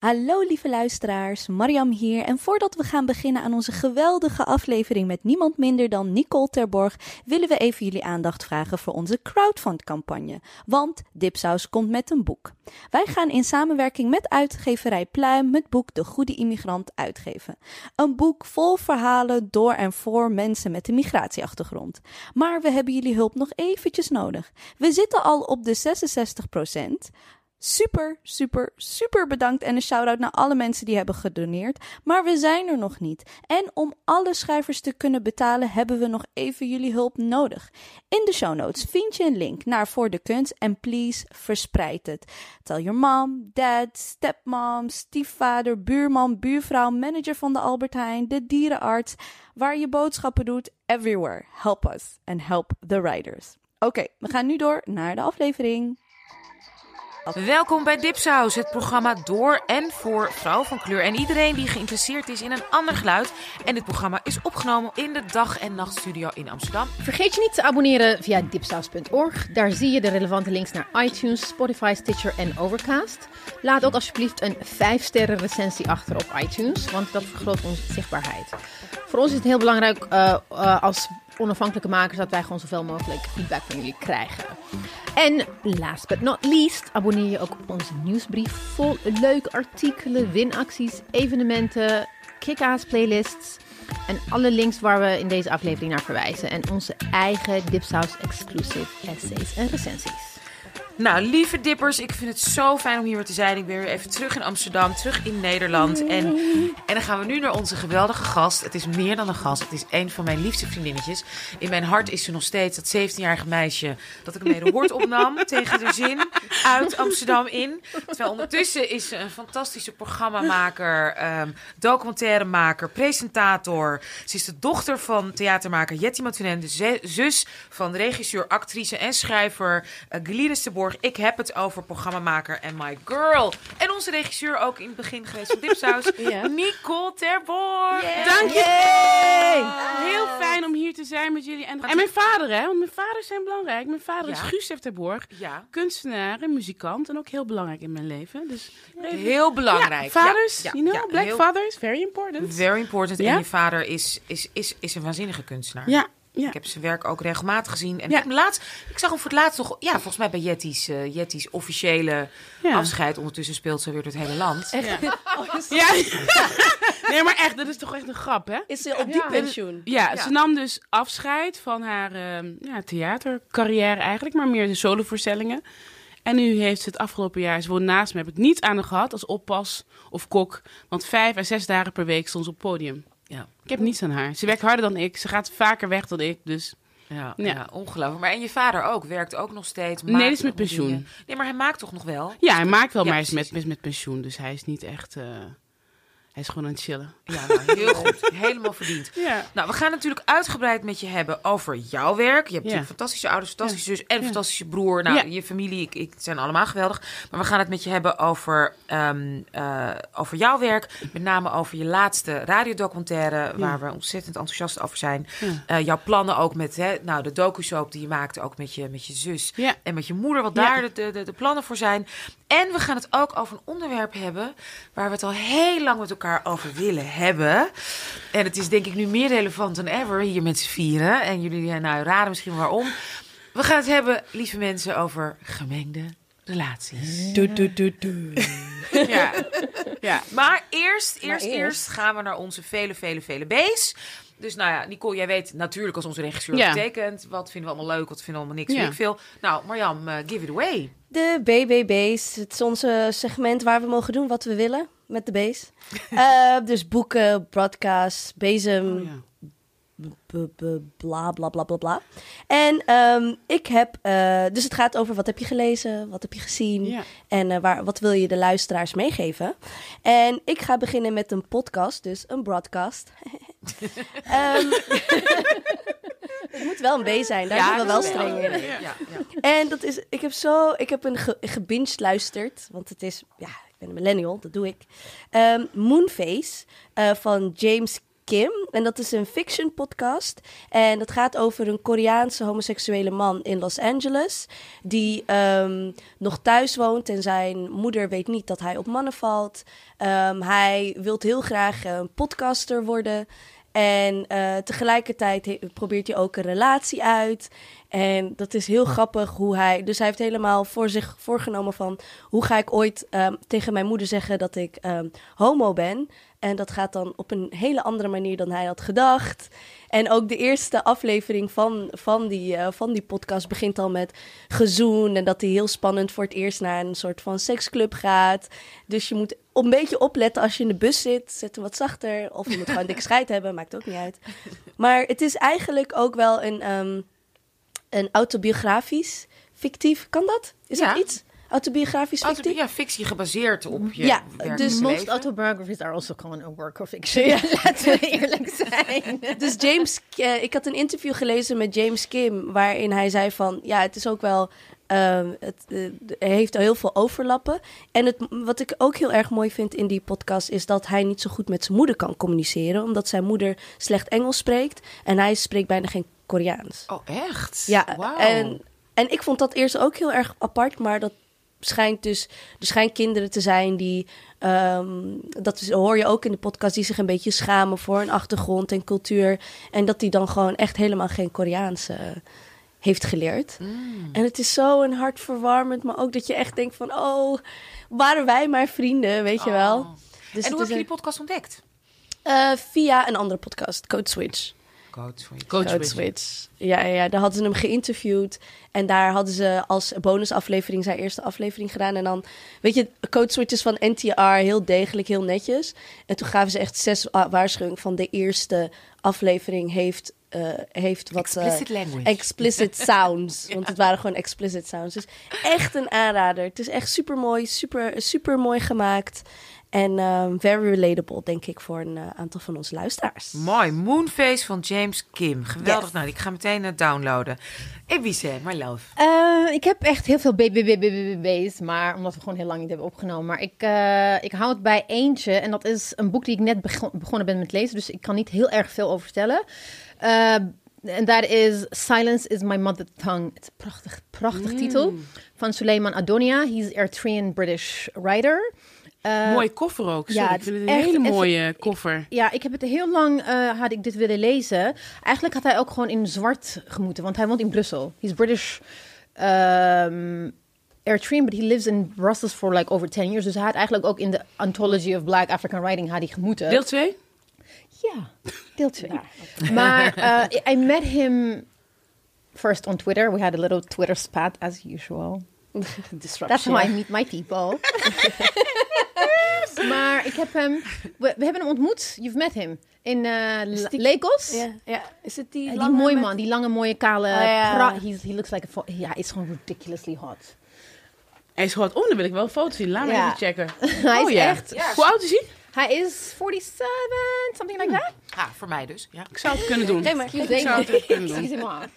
Hallo lieve luisteraars, Mariam hier. En voordat we gaan beginnen aan onze geweldige aflevering met niemand minder dan Nicole Terborg, willen we even jullie aandacht vragen voor onze crowdfund-campagne. Want Dipsaus komt met een boek. Wij gaan in samenwerking met uitgeverij Pluim het boek De Goede Immigrant uitgeven. Een boek vol verhalen door en voor mensen met een migratieachtergrond. Maar we hebben jullie hulp nog eventjes nodig. We zitten al op de 66 Super, super, super bedankt en een shout-out naar alle mensen die hebben gedoneerd. Maar we zijn er nog niet. En om alle schrijvers te kunnen betalen, hebben we nog even jullie hulp nodig. In de show notes vind je een link naar Voor de Kunst en please verspreid het. Tell your mom, dad, stepmom, stiefvader, buurman, buurvrouw, manager van de Albert Heijn, de dierenarts, waar je boodschappen doet, everywhere. Help us and help the writers. Oké, we gaan nu door naar de aflevering. Welkom bij Dipsaus, het programma door en voor vrouwen van kleur en iedereen die geïnteresseerd is in een ander geluid. En dit programma is opgenomen in de dag- en nachtstudio in Amsterdam. Vergeet je niet te abonneren via dipsaus.org. Daar zie je de relevante links naar iTunes, Spotify, Stitcher en Overcast. Laat ook alsjeblieft een 5-sterren recensie achter op iTunes, want dat vergroot onze zichtbaarheid. Voor ons is het heel belangrijk uh, uh, als onafhankelijke makers dat wij gewoon zoveel mogelijk feedback van jullie krijgen. En last but not least, abonneer je ook op onze nieuwsbrief vol leuke artikelen, winacties, evenementen, kick-ass playlists en alle links waar we in deze aflevering naar verwijzen en onze eigen Dipsaus exclusive essays en recensies. Nou, lieve dippers, ik vind het zo fijn om hier weer te zijn. Ik ben weer even terug in Amsterdam, terug in Nederland. En, en dan gaan we nu naar onze geweldige gast. Het is meer dan een gast, het is een van mijn liefste vriendinnetjes. In mijn hart is ze nog steeds dat 17-jarige meisje dat ik mee de hoort opnam tegen de zin uit Amsterdam in. Terwijl ondertussen is ze een fantastische programmamaker, um, documentairemaker, presentator. Ze is de dochter van theatermaker Jetty Matunen, de zus van regisseur, actrice en schrijver uh, Glynis de Ik heb het over programmamaker en my girl. En onze regisseur ook in het begin geweest van Dipsaus, ja. Nicole Terborg. Yeah. Dank je. Heel fijn om hier te zijn met jullie. En, en mijn vader, hè? Want mijn vaders zijn belangrijk. Mijn vader ja. is Gustav Terborg. Ja. Kunstenaar en muzikant. En ook heel belangrijk in mijn leven. Dus heel belangrijk. Ja, vaders, you know, black heel... fathers, very important. Very important. En je vader is, is, is, is een waanzinnige kunstenaar. Ja, ja. Ik heb zijn werk ook regelmatig gezien. En ja. ik, laatst, ik zag hem voor het laatst nog, ja, volgens mij bij Jetty's, uh, Jetty's officiële ja. afscheid. Ondertussen speelt ze weer door het hele land. Echt? Ja. ja. nee, maar echt, dat is toch echt een grap, hè? Is ze op die pensioen? Ja, ze nam dus afscheid van haar uh, ja, theatercarrière eigenlijk, maar meer de solovoorstellingen. En nu heeft ze het afgelopen jaar, ze woont naast me, heb ik niets aan haar gehad als oppas of kok. Want vijf à zes dagen per week stond ze op het podium. Ja. Ik heb niets aan haar. Ze werkt harder dan ik. Ze gaat vaker weg dan ik. Dus ja, ja. ja, ongelooflijk. Maar en je vader ook, werkt ook nog steeds? Nee, hij is met pensioen. Dingen. Nee, maar hij maakt toch nog wel? Ja, hij maakt wel, ja, maar hij is met, met, met pensioen. Dus hij is niet echt... Uh, hij is gewoon aan het chillen. Ja, nou, heel goed. Helemaal verdiend. Ja. Nou, we gaan natuurlijk uitgebreid met je hebben over jouw werk. Je hebt natuurlijk fantastische ouders, fantastische zus en een fantastische broer. Nou, je familie, ik, ik, zijn allemaal geweldig. Maar we gaan het met je hebben over, um, uh, over jouw werk. Met name over je laatste radiodocumentaire, waar we ontzettend enthousiast over zijn. Uh, jouw plannen ook met hè, nou, de docu-soap die je maakte, ook met je, met je zus en met je moeder. Wat daar de, de, de plannen voor zijn. En we gaan het ook over een onderwerp hebben waar we het al heel lang met elkaar over willen hebben. En het is denk ik nu meer relevant dan ever hier met z'n vieren. En jullie nou, raden misschien waarom. We gaan het hebben, lieve mensen, over gemengde relaties. Doe, doe, doe, doe. ja. ja. Maar eerst, eerst, maar eerst, eerst gaan we naar onze vele, vele, vele B's. Dus nou ja, Nicole, jij weet natuurlijk als onze regisseur ja. betekent. Wat vinden we allemaal leuk, wat vinden we allemaal niks, ja. ik veel. Nou, Marjam, uh, give it away. De BBB's. Het is onze segment waar we mogen doen wat we willen met de B's. uh, dus boeken, broadcasts, bezem, oh, ja. bla bla bla bla bla. En um, ik heb, uh, dus het gaat over wat heb je gelezen, wat heb je gezien ja. en uh, waar, wat wil je de luisteraars meegeven. En ik ga beginnen met een podcast, dus een broadcast. um, het moet wel een B zijn, daar zijn we wel streng in. Ja, ja. En dat is, ik heb zo, ik heb een ge, gebinged luisterd, want het is, ja, ben een millennial, dat doe ik. Um, Moonface uh, van James Kim. En dat is een fiction podcast. En dat gaat over een Koreaanse homoseksuele man in Los Angeles. Die ehm, nog thuis woont en zijn moeder weet niet dat hij op mannen valt. Um, hij wil heel graag een podcaster worden. En uh, tegelijkertijd probeert hij ook een relatie uit. En dat is heel grappig hoe hij. Dus hij heeft helemaal voor zich voorgenomen van hoe ga ik ooit um, tegen mijn moeder zeggen dat ik um, homo ben. En dat gaat dan op een hele andere manier dan hij had gedacht. En ook de eerste aflevering van, van, die, uh, van die podcast begint al met gezoen. En dat hij heel spannend voor het eerst naar een soort van seksclub gaat. Dus je moet een beetje opletten als je in de bus zit. Zet hem wat zachter. Of je moet gewoon dikke scheid hebben, maakt ook niet uit. Maar het is eigenlijk ook wel een, um, een autobiografisch, fictief. Kan dat? Is ja. dat iets? Autobiografisch fictie? Ja, fictie gebaseerd op je Ja, dus most autobiographies are also gewoon a work of fiction. Ja. Laten we eerlijk zijn. dus James, uh, ik had een interview gelezen met James Kim, waarin hij zei van, ja, het is ook wel, uh, het uh, heeft heel veel overlappen. En het, wat ik ook heel erg mooi vind in die podcast is dat hij niet zo goed met zijn moeder kan communiceren, omdat zijn moeder slecht Engels spreekt en hij spreekt bijna geen Koreaans. Oh, echt? Ja, wow. en, en ik vond dat eerst ook heel erg apart, maar dat schijnt dus, er schijnt kinderen te zijn die, um, dat hoor je ook in de podcast, die zich een beetje schamen voor hun achtergrond en cultuur. En dat die dan gewoon echt helemaal geen Koreaans uh, heeft geleerd. Mm. En het is zo een hartverwarmend, maar ook dat je echt denkt van, oh, waren wij maar vrienden, weet je wel. Oh. Dus en hoe heb je die podcast ontdekt? Uh, via een andere podcast, Code Switch. Code Switch. Code. Ja, ja, daar hadden ze hem geïnterviewd. En daar hadden ze als bonusaflevering zijn eerste aflevering gedaan. En dan, weet je, Code Switch is van NTR heel degelijk, heel netjes. En toen gaven ze echt zes waarschuwingen van de eerste aflevering heeft uh, heeft wat explicit, uh, language. explicit sounds. ja. Want het waren gewoon explicit sounds. Dus echt een aanrader. Het is echt super mooi, super, super mooi gemaakt. En um, very relatable, denk ik, voor een uh, aantal van onze luisteraars. Mooi. Moonface van James Kim. Geweldig. Yes. Nou, ik ga meteen uh, downloaden. Ebice, my love. Uh, ik heb echt heel veel BBBBB's, maar omdat we gewoon heel lang niet hebben opgenomen. Maar ik, uh, ik hou het bij eentje. En dat is een boek die ik net begon, begonnen ben met lezen. Dus ik kan niet heel erg veel over vertellen. Uh, en dat is Silence is My Mother Tongue. Het is een prachtig, prachtig mm. titel. Van Suleiman Adonia. He's an Eritrean British writer. Uh, mooie koffer ook. Sorry, ja, ik vind het een hele mooie koffer. Ja, ik heb het heel lang uh, had ik dit willen lezen. Eigenlijk had hij ook gewoon in zwart gemoeten, want hij woont in Brussel. He's British um, Eritrean, but he lives in Brussels for like over 10 years. Dus hij had eigenlijk ook in de Anthology of Black African Writing had hij gemoeten. Deel 2? Ja, deel 2. ja, okay. Maar uh, I met him first on Twitter. We had a little Twitter spat as usual. Disruption. That's how I meet my people. maar ik heb hem... We, we, hebben hem ontmoet. You've met him. In uh, die, Lagos. Ja, ja. Is het die, uh, die mooie man. Die lange, mooie, kale... Oh, ja. He's, he looks like a... Ja, hij is gewoon ridiculously hot. Hij is hot. Oh, dan wil ik wel een foto zien. Laat me even checken. hij oh, is ja. echt... Hoe oud is hij? Hij is 47, something like that. Ah, voor mij dus. Ja. Ik zou het kunnen doen. Nee, maar ik zou het kunnen doen. Excuse him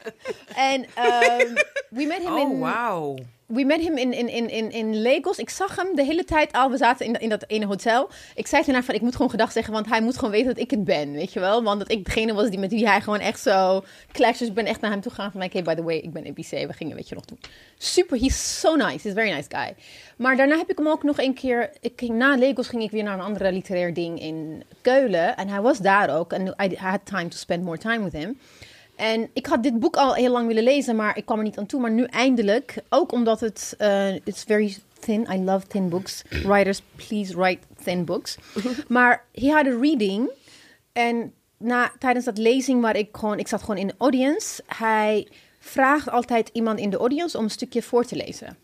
En um, we met him oh, in... wow. We met him in, in, in, in, in Lagos. Ik zag hem de hele tijd al. We zaten in, in dat ene hotel. Ik zei tegen haar van, ik moet gewoon gedag zeggen, want hij moet gewoon weten dat ik het ben, weet je wel? Want dat ik degene was die met wie hij gewoon echt zo clashed. Dus ik ben echt naar hem toe gegaan van, like, hey, by the way, ik ben EBC. We gingen, weet je nog, doen. Super, he's so nice. He's a very nice guy. Maar daarna heb ik hem ook nog een keer... Ik ging, na Lagos ging ik weer naar een andere literair ding in Keulen. En hij was daar ook. En I had time to spend more time with him. En ik had dit boek al heel lang willen lezen, maar ik kwam er niet aan toe. Maar nu eindelijk, ook omdat het uh, it's very thin. I love thin books. Writers, please write thin books. maar he had a reading. En na, tijdens dat lezing waar ik gewoon... Ik zat gewoon in de audience. Hij vraagt altijd iemand in de audience om een stukje voor te lezen.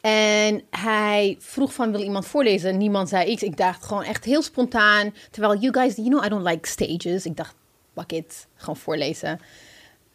En hij vroeg van, wil iemand voorlezen? Niemand zei iets. Ik dacht gewoon echt heel spontaan. Terwijl, you guys, you know I don't like stages. Ik dacht, fuck it, gewoon voorlezen.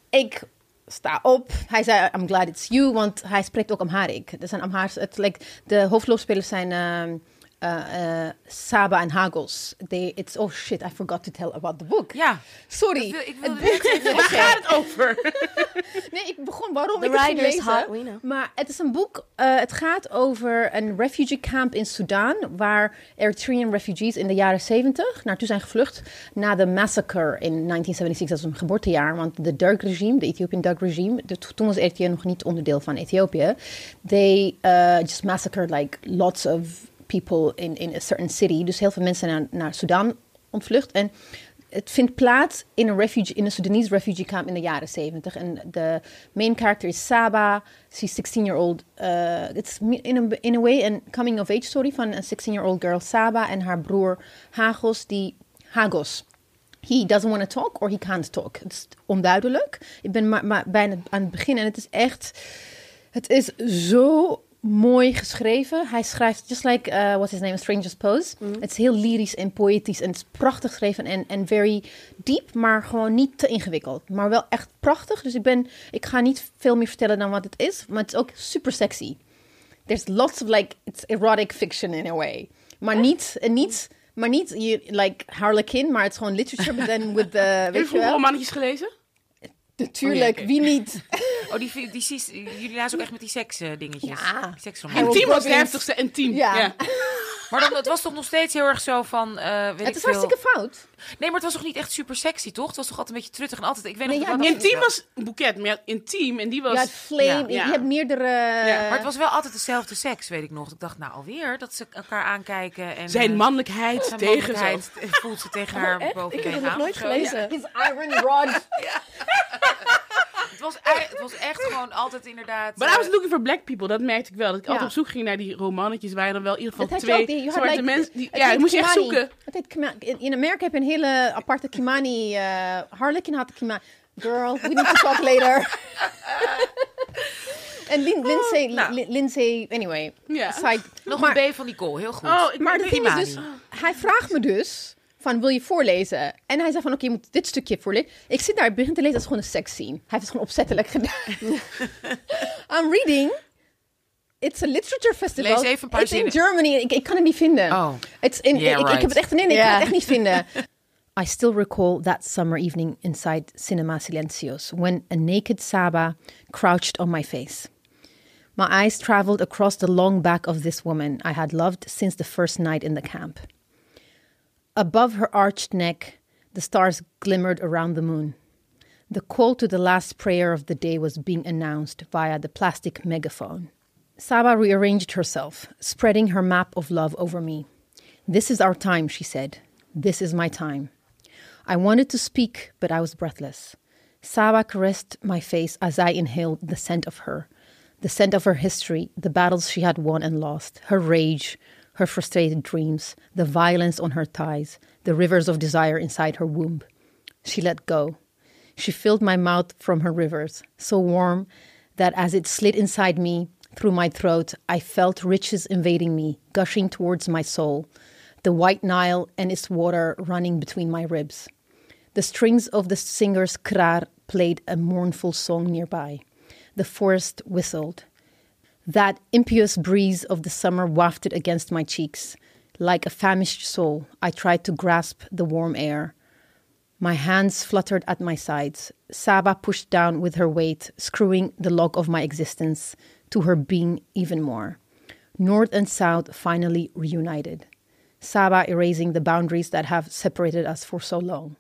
Ik sta op. Hij zei, I'm glad it's you, want hij spreekt ook Amharic. Er zijn Amhaars, het, like, de hoofdrolspelers zijn uh, uh, Saba en Hagos. They, it's, oh shit, I forgot to tell about the book. Ja. Sorry. Ik wil, ik het waar gaat het over? nee, ik begon waarom The ik het lezen. Heart, we know. Maar het is een boek, uh, het gaat over een refugee camp in Sudan, waar Eritrean refugees in de jaren 70 naartoe zijn gevlucht na de massacre in 1976, dat is een geboortejaar, want de Derg-regime, de Ethiopian Derg-regime, toen was Eritrea nog niet onderdeel van Ethiopië, they uh, just massacred like lots of people in, in a certain city. Dus heel veel mensen naar, naar Sudan ontvlucht. En het vindt plaats in een, refugee, in een Sudanese refugee camp in de jaren 70. En de main character is Saba. She's 16-year-old. Uh, it's in a, in a way coming-of-age story van een 16-year-old girl Saba en haar broer Hagos, die Hagos. He doesn't want to talk or he can't talk. Het is onduidelijk. Ik ben maar, maar bijna aan het begin en het is echt... Het is zo mooi geschreven. Hij schrijft, just like, uh, what's his name, Stranger's Pose. Het is heel lyrisch en poëtisch en het is prachtig geschreven en, en very deep, maar gewoon niet te ingewikkeld. Maar wel echt prachtig. Dus ik ben, ik ga niet veel meer vertellen dan wat het is, maar het is ook super sexy. There's lots of like, it's erotic fiction in a way. Maar niet, en niet, maar niet you, like Harlequin, maar het is gewoon literature, but then with the, Heb je vroeger romannetjes gelezen? Natuurlijk, oké. wie niet? Oh, die, die, die, jullie lazen ook echt met die seks eh, dingetjes. Ja. Harold Intiem was de heftigste, intiem. Ja. Ja. Maar dan, het was toch nog steeds heel erg zo van, eh weet Het ik is veel. hartstikke fout. Nee, maar het was toch niet echt super sexy, toch? Het was toch altijd een beetje truttig en altijd. Ik weet Nee, nog ja, dat- Intiem was een boeket, maar ja, intiem en die was... Ja, flame, ja, je- ja. je hebt meerdere... Maar het was wel altijd dezelfde seks, weet ik nog. Ik dacht, nou alweer dat ze elkaar aankijken en zijn eh, mannelijkheid zijn tegen mannelijkheid zo. voelt ze tegen haar echt? boven Ik heb het nog nooit ja. gelezen. His iron rod. Het was, het was echt gewoon altijd inderdaad. Maar I was looking for black people, dat merkte ik wel. Dat ik Ja. altijd op zoek ging naar die romannetjes waar je dan wel in ieder geval twee die- zwarte like- mensen... Die, ja, moest je echt zoeken. Het heet Kima- in, Amerika heb je een hele aparte Kimani. eh Harlequin had Kimani. Girl, we need to talk later. en Lin, Lindsay, nou. Lin- Lindsay, anyway. Ja. Side, nog maar, een B van Nicole, heel goed. Oh, ik maar ding is dus, hij vraagt me dus van wil je voorlezen? En hij zei van oké, je moet dit stukje voorlezen. Ik zit daar, ik begin te lezen, dat is gewoon een seksscene. Hij heeft het gewoon opzettelijk gedaan. I'm reading. It's a literature festival. Lees even een paar It's in. Germany. Ik, ik kan het niet vinden. Oh. It's in, Yeah, ik, ik heb het echt, nee, nee, ik kan het echt niet vinden. I still recall that summer evening inside Cinema Silencios when a naked Saba crouched on my face. My eyes traveled across the long back of this woman I had loved since the first night in the camp. Above her arched neck, the stars glimmered around the moon. The call to the last prayer of the day was being announced via the plastic megaphone. Saba rearranged herself, spreading her map of love over me. This is our time, she said. This is my time. I wanted to speak, but I was breathless. Saba caressed my face as I inhaled the scent of her, the scent of her history, the battles she had won and lost, her rage, her frustrated dreams, the violence on her thighs, the rivers of desire inside her womb. She let go. She filled my mouth from her rivers, so warm that as it slid inside me through my throat, I felt riches invading me, gushing towards my soul, the white Nile and its water running between my ribs. The strings of the singer's krar played a mournful song nearby. The forest whistled. That impious breeze of the summer wafted against my cheeks. Like a famished soul, I tried to grasp the warm air. My hands fluttered at my sides. Saba pushed down with her weight, screwing the lock of my existence to her being even more. North and South finally reunited. Saba erasing the boundaries that have separated us for so long.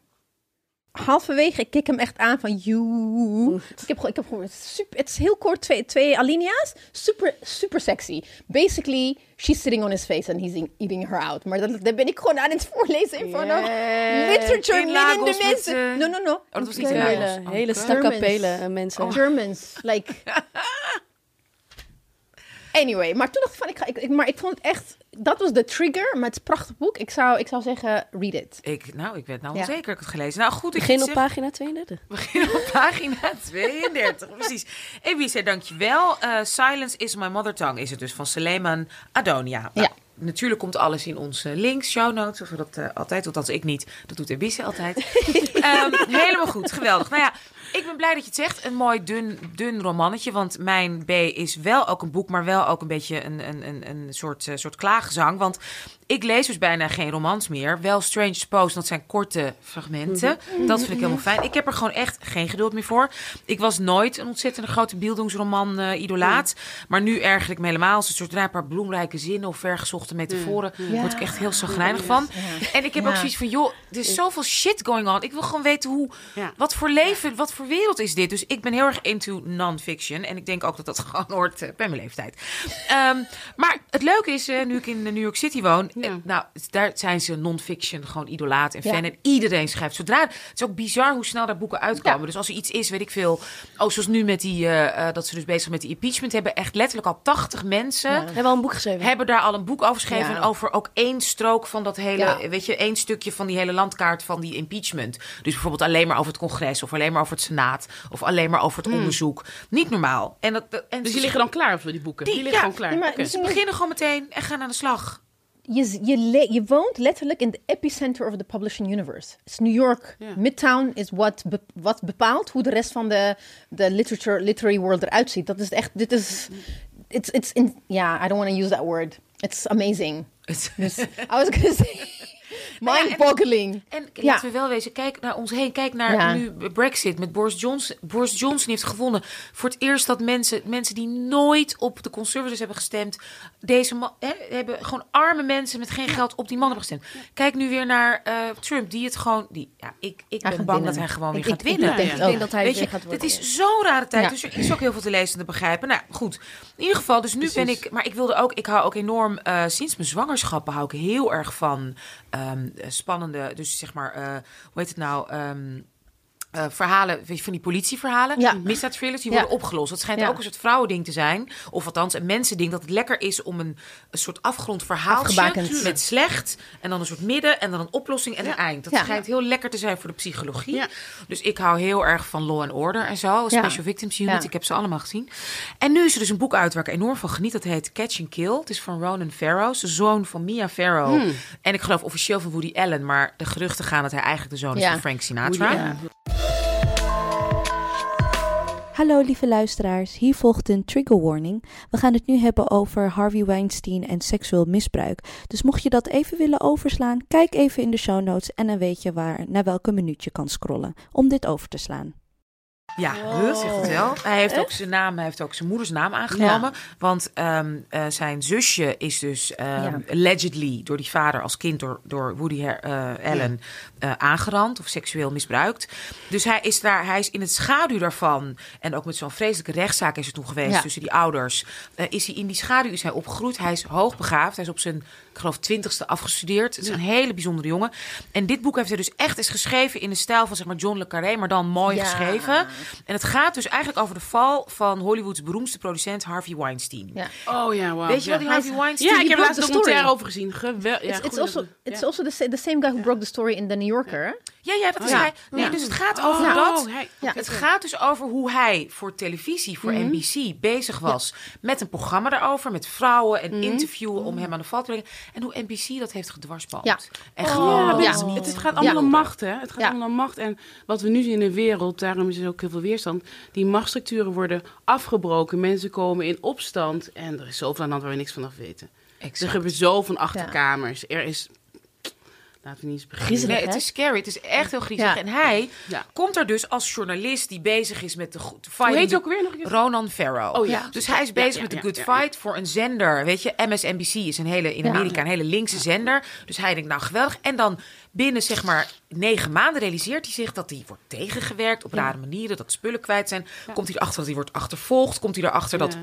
Halverwege, ik kik hem echt aan van you. Ik heb, gewoon- ik heb gewoon super, het is heel kort, twee, twee alinea's. Super, super sexy. Basically, she's sitting on his face and he's in- eating her out. Maar dat, dat ben ik gewoon aan het voorlezen in front of literature, In de met, mensen. no, no, no. Oh, dat was niet. Hele, Oh, hele oké. stakkapelen eh, mensen. Germans, like... Anyway, maar toen dacht ik van, ik ga, ik, ik- maar ik vond het echt, dat was de trigger, maar het is een prachtig boek. Ik zou, ik zou zeggen, read it. Ik, nou, ik weet nou Ja. onzeker. Ik heb het gelezen. Nou goed, ik Begin op zeg- pagina 32. Begin op pagina 32, precies. Evise, dankjewel. Eh Silence is my mother tongue is het dus van Suleiman Adonia. Nou, Ja. Natuurlijk komt alles in onze links, show notes, zoals we dat eh, altijd, althans ik niet. Dat doet Evise altijd. Ehm, helemaal goed, geweldig. Nou ja, Ik ben blij dat je het zegt. Een mooi dun, dun romannetje. Want mijn B is wel ook een boek, maar wel ook een beetje een, een, een, een soort, uh, soort klaagzang. Want ik lees dus bijna geen romans meer. Wel Strange Post, dat zijn korte fragmenten. Mhm. Dat vind ik helemaal fijn. Ik heb er gewoon echt geen geduld meer voor. Ik was nooit een ontzettende grote beeldingsroman uh, idolaat. Maar nu erger ik me helemaal. Als een soort een paar bloemrijke zinnen of vergezochte metaforen. Ja. Word ik echt heel zagrijnig van. En ik heb ook zoiets van, joh, er is zoveel shit going on. Ik wil gewoon weten hoe, wat voor leven, wat voor wereld is dit? Dus ik ben heel erg into non-fiction. En ik denk ook dat dat gewoon hoort bij mijn leeftijd. Um, maar het leuke is, uh, nu ik in New York City woon nou, daar zijn ze non-fiction gewoon idolaat en fan. En iedereen schrijft. Zodra, het is ook bizar hoe snel daar boeken uitkomen. Dus als er iets is, weet ik veel. Oh, zoals nu met die, uh, dat ze dus bezig met die impeachment hebben. Echt letterlijk al 80 mensen. Hebben al een boek geschreven. Hebben daar al een boek over geschreven. En over ook één strook van dat hele, weet je, één stukje van die hele landkaart van die impeachment. Dus bijvoorbeeld alleen maar over het congres. Of alleen maar over het senaat. Of alleen maar over het hmm. onderzoek. Niet normaal. En dat, en dus die liggen dan klaar voor die boeken? Die, liggen gewoon klaar. maar, Ze beginnen gewoon meteen en gaan aan de slag je, je, je woont letterlijk in de epicenter of the publishing universe. It's New York. Midtown is wat, wat bepaalt hoe de rest van de, de literature, literary world eruit ziet. Dat is echt, dit is, it's, it's in, yeah, I don't want to use that word. It's amazing. dus, I was gonna say... Nou Mind-boggling. en, en laten we wel wezen, kijk naar ons heen. Kijk naar nu Brexit met Boris Johnson. Boris Johnson heeft gewonnen. Voor het eerst dat mensen, mensen die nooit op de Conservatives hebben gestemd... deze man, hè, hebben gewoon arme mensen met geen geld op die man hebben gestemd. Kijk nu weer naar uh, Trump, die het gewoon... Die, ja, ik ik ben bang dat hij gewoon weer gaat winnen. Ik denk, dat hij Weet je, gaat worden. Het is zo'n rare tijd, dus er is ook heel veel te lezen en te begrijpen. Nou goed, in ieder geval, dus nu ben ik... Maar ik wilde ook, ik hou ook enorm... Uh, sinds mijn zwangerschappen hou ik heel erg van... Um, spannende, dus zeg maar, uh, hoe heet het nou? Um, uh, verhalen, van die politieverhalen, ja. misdaadthrillers, die worden opgelost. Dat schijnt ook een soort vrouwending te zijn. Of althans, een mensending, dat het lekker is om een, een soort afgrondverhaaltje met slecht en dan een soort midden en dan een oplossing en een eind. Dat schijnt heel lekker te zijn voor de psychologie. Dus ik hou heel erg van Law and Order en zo, Special Victims Unit. Ik heb ze allemaal gezien. En nu is er dus een boek uit waar ik enorm van geniet. Dat heet Catch and Kill. Het is van Ronan Farrow, de zoon van Mia Farrow. Hmm. En ik geloof officieel van Woody Allen, maar de geruchten gaan dat hij eigenlijk de zoon is van Frank Sinatra. Hallo lieve luisteraars, hier volgt een trigger warning. We gaan het nu hebben over Harvey Weinstein en seksueel misbruik. Dus mocht je dat even willen overslaan, kijk even in de show notes en dan weet je waar naar welke minuut je kan scrollen om dit over te slaan. Ja, wow. zegt het wel. Hij heeft ook zijn naam, hij heeft ook zijn moeders naam aangenomen. Want um, uh, zijn zusje is dus um, allegedly door die vader als kind door, door Woody uh, Allen uh, aangerand of seksueel misbruikt. Dus hij is daar, hij is in het schaduw daarvan. En ook met zo'n vreselijke rechtszaak is er toen geweest tussen die ouders. is hij in die schaduw is hij opgegroeid. Hij is hoogbegaafd. Hij is op zijn ik geloof, twintigste afgestudeerd. Het is een hele bijzondere jongen. En dit boek heeft hij dus echt eens geschreven in de stijl van zeg maar John le Carré, maar dan mooi geschreven. En het gaat dus eigenlijk over de val van Hollywoods beroemdste producent Harvey Weinstein. Ja. Oh ja, wow. Weet je wel die Harvey Weinstein? Ja, ik heb laatst een documentaire over gezien. Geweldig. Ja, it's, also, it's also the, the same guy who broke the story in The New Yorker. Ja, ja, dat is hij. Nee, dus het gaat over oh, dat. Ja. Het gaat dus over hoe hij voor televisie, voor mhm. NBC, bezig was met een programma daarover, met vrouwen en mm interviewen om hem aan de val te brengen. En hoe NBC dat heeft gedwarsbalkt. Ja. En oh. gewoon, ja, het, het, gaat allemaal om macht, hè? Het gaat allemaal om macht. En wat we nu zien in de wereld, daarom is er ook heel veel weerstand. Die machtsstructuren worden afgebroken. Mensen komen in opstand. En er is zoveel aan de hand waar we niks vanaf weten. Exact. Er gebeurt zo van achterkamers. Er is Laten we niet eens beginnen. nee, het is scary. Het is echt heel griezelig. En hij komt er dus als journalist die bezig is met de good fight. Hoe heet ook weer nog? Ronan Farrow. Oh, ja. Dus hij is bezig met de good fight voor een zender. Weet je, MSNBC is een hele, in Amerika een hele linkse zender. Dus hij denkt, nou geweldig. En dan binnen zeg maar negen maanden realiseert hij zich dat hij wordt tegengewerkt op rare manieren. Dat spullen kwijt zijn. Komt hij erachter dat hij wordt achtervolgd. Komt hij erachter dat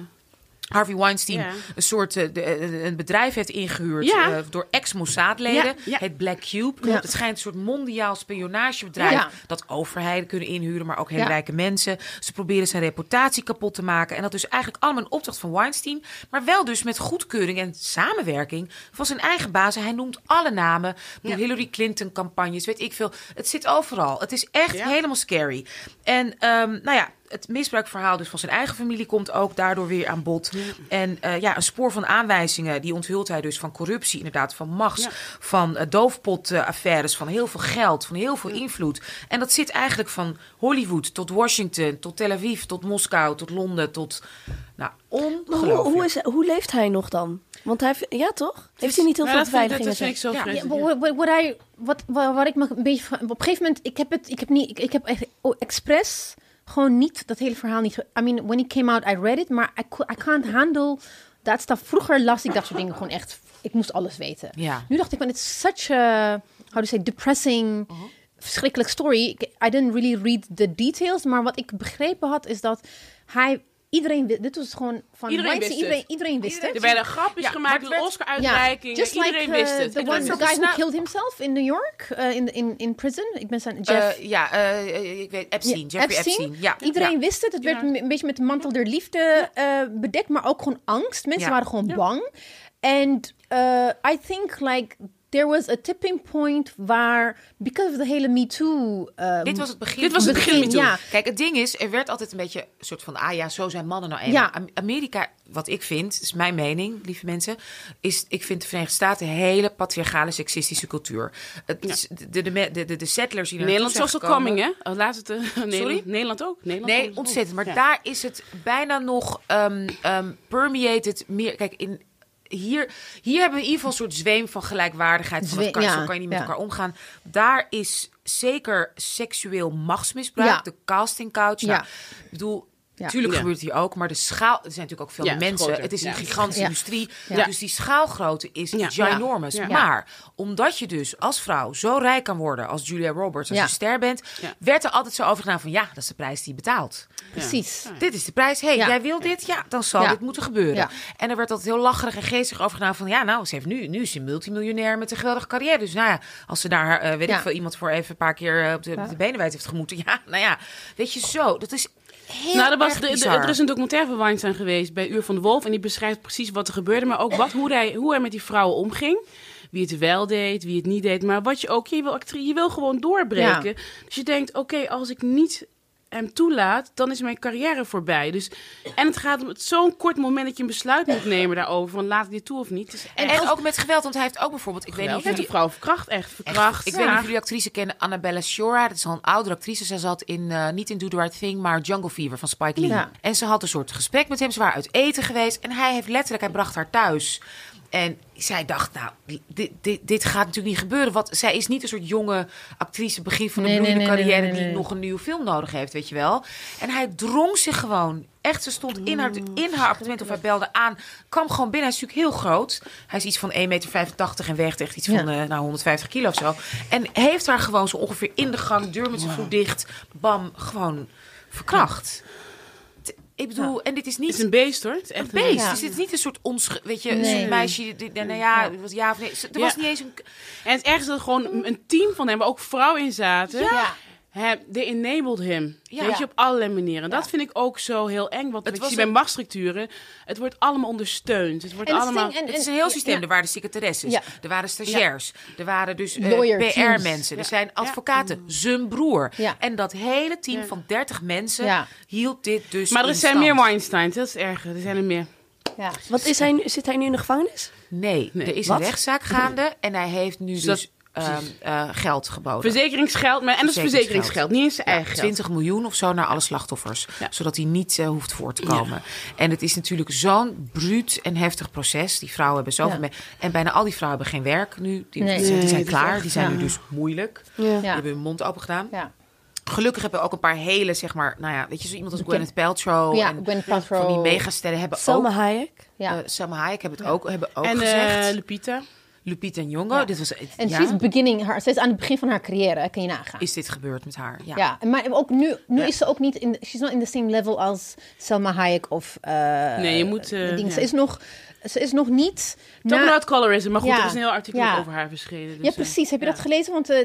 Harvey Weinstein een soort uh, de, eh, een bedrijf heeft ingehuurd uh, door ex-Mossad-leden. Het Black Cube. Het schijnt een soort mondiaal spionagebedrijf dat overheden kunnen inhuren, maar ook hele rijke mensen. Ze proberen zijn reputatie kapot te maken. En dat is eigenlijk allemaal een opdracht van Weinstein, maar wel dus met goedkeuring en samenwerking van zijn eigen bazen. Hij noemt alle namen, de Hillary Clinton-campagnes, weet ik veel. Het zit overal. Het is echt helemaal scary. En um, nou ja, het misbruikverhaal dus van zijn eigen familie komt ook daardoor weer aan bod. En uh, ja, een spoor van aanwijzingen, die onthult hij dus van corruptie, inderdaad, van machts, van uh, doofpotaffaires, van heel veel geld, van heel veel invloed. En dat zit eigenlijk van Hollywood tot Washington, tot Tel Aviv, tot Moskou, tot Londen, tot... Nou, ongelooflijk. Hoe, hoe, is, hoe leeft hij nog dan? Want hij, ja toch? Heeft hij niet heel veel beveiliging? Dat vind ik zo ja. wat, wat, wat, wat, ik me een beetje... Op een gegeven moment, ik heb het, ik heb niet, ik, ik heb echt oh, expres gewoon niet dat hele verhaal niet. I mean, when it came out, I read it, maar I, I can't handle that stuff. Vroeger las ik dat soort dingen gewoon echt. Ik moest alles weten. Ja. Nu dacht ik, van, it's such a, how to say, depressing, uh verschrikkelijk story. I didn't really read the details, maar wat ik begrepen had is dat hij Iedereen dit was gewoon van iedereen wist iedereen, iedereen wist het. Er werden grapjes ja, gemaakt, de Oscar-uitreikingen. Ja, iedereen like, wist uh, het. The, one, the guy who killed himself in New York, uh, in, in, in prison. Ik ben zijn Jeff. Uh, ja, uh, ik weet Epstein, Jeffrey Epstein. Epstein. Ja. Iedereen wist het. Het werd een beetje met de mantel der liefde bedekt, maar ook gewoon angst. Mensen waren gewoon bang. En I think like there was a tipping point waar, because of the hele Me Too. Um, dit was het begin. Dit was het begin. begin ja. Kijk, het ding is, er werd altijd een beetje een soort van, ah ja, zo zijn mannen nou eenmaal. Ja. Amerika, wat ik vind, is mijn mening, lieve mensen, is, ik vind de Verenigde Staten een hele patriarchale, seksistische cultuur. Het, ja. de, de, de, de, de settlers die Nederland social coming, hè? Oh, laat het. Uh, Sorry? Nederland ook. Nederland nee, ontzettend. Maar daar is het bijna nog um, um, permeated meer. Kijk, in hier, hier hebben we in ieder geval een soort zweem van gelijkwaardigheid. Van kan, zo kan je niet met elkaar omgaan. Daar is zeker seksueel machtsmisbruik. De casting couch. Nou, ik bedoel, Natuurlijk gebeurt het hier ook, maar de schaal... Er zijn natuurlijk ook veel mensen. Het is een gigantische industrie. Dus die schaalgrootte is ginormous. Maar omdat je dus als vrouw zo rijk kan worden... als Julia Roberts, als je ster bent... werd er altijd zo over gedaan van... ja, dat is de prijs die je betaalt. Precies. Dit is de prijs. hey, jij wil dit? Ja, dan zal dit moeten gebeuren. En er werd altijd heel lacherig en geestig over gedaan van... ja, nou, ze heeft nu, nu is ze multimiljonair met een geweldige carrière. Dus nou ja, als ze daar, uh, weet ik veel, iemand voor even een paar keer uh, op, de, op de benen wijd heeft gemoeten... ja, nou ja, weet je, zo. Dat is nou, er, was, er is een documentaire van Weinstein geweest bij Uur van de Wolf. En die beschrijft precies wat er gebeurde. Maar ook wat, hoe, hij, hoe hij met die vrouwen omging. Wie het wel deed, wie het niet deed. Maar wat je ook, je wil, je wil gewoon doorbreken. Dus je denkt, oké, als ik niet hem toelaat, dan is mijn carrière voorbij. Dus, en het gaat om zo'n kort moment dat je een besluit moet nemen daarover. Van laat ik dit toe of niet. Dus en, en, ook met geweld, want hij heeft ook bijvoorbeeld... Ik weet niet of jullie... vrouw verkracht, echt verkracht. ik weet niet of jullie actrice kennen, Annabella Shora. Dat is al een oudere actrice. Zij zat in, uh, niet in Do The Right Thing, maar Jungle Fever van Spike Lee. En ze had een soort gesprek met hem. Ze waren uit eten geweest. En hij heeft letterlijk, hij bracht haar thuis. En zij dacht, nou, dit, dit, dit, gaat natuurlijk niet gebeuren. Want zij is niet een soort jonge actrice, begin van een nee, carrière, die nog een nieuwe film nodig heeft, weet je wel. En hij drong zich gewoon. Echt, ze stond in haar, in haar appartement of hij belde aan. Kwam gewoon binnen. Hij is natuurlijk heel groot. Hij is iets van 1,85 meter en weegt echt iets van uh, nou, 150 kilo of zo. En heeft haar gewoon zo ongeveer in de gang, deur met zijn voet dicht, bam, gewoon verkracht. Ik bedoel, en dit is niet... Het is een beest, hoor. Het is echt een beest. Ja. Dus dit is niet een soort ons, weet je, nee. een meisje, die, nou ja, was ja of nee. Er was niet eens een... En het ergste dat gewoon een team van hem, waar ook vrouwen in zaten. Ja. They enabled him. Ja. Weet je, op allerlei manieren. Dat vind ik ook zo heel eng. Want het was bij machtsstructuren, het wordt allemaal ondersteund. Het, wordt allemaal... het is een heel systeem. Er waren secretaresses, er waren stagiairs, er waren dus uh, eh, PR-mensen, er zijn advocaten, zijn broer. En dat hele team van 30 mensen hield dit dus Maar er zijn meer Weinstein, dat is erger. Er zijn er meer. Ja. Wat is hij, zit hij nu in de gevangenis? Nee, er is een rechtszaak gaande en hij heeft nu dus uh, geld geboden. Verzekeringsgeld, maar, en dat is verzekeringsgeld, niet eens zijn eigen 20 miljoen of zo naar alle slachtoffers. Zodat hij niet uh, hoeft voor te komen. En het is natuurlijk zo'n bruut en heftig proces. Die vrouwen hebben zoveel mee. En bijna al die vrouwen hebben geen werk nu. Die, die zijn klaar, die zijn nu dus moeilijk. Die hebben hun mond open gedaan. Gelukkig hebben we ook een paar hele, zeg maar, nou ja, weet je, zo iemand als Gwyneth Paltrow. Ja, en Gwyneth Paltrow. Van die megasterren hebben Selma ook... Hayek. Ja. Uh, Selma Hayek hebben het ook, hebben ook en, gezegd. En Lupita. Lupita Nyong'o. Dit was, en ja. beginning haar, ze is aan het begin van haar carrière, kan je nagaan. Is dit gebeurd met haar? Ja, ja maar ook nu, nu is ze ook niet in, she's not in the same level als Selma Hayek of. Uh, nee, je moet. Uh, Ze is nog ze is nog niet... Talk about colorism. Maar goed, er is een heel artikel over haar verschenen. Dus ja, precies. Heb je dat gelezen? Want uh,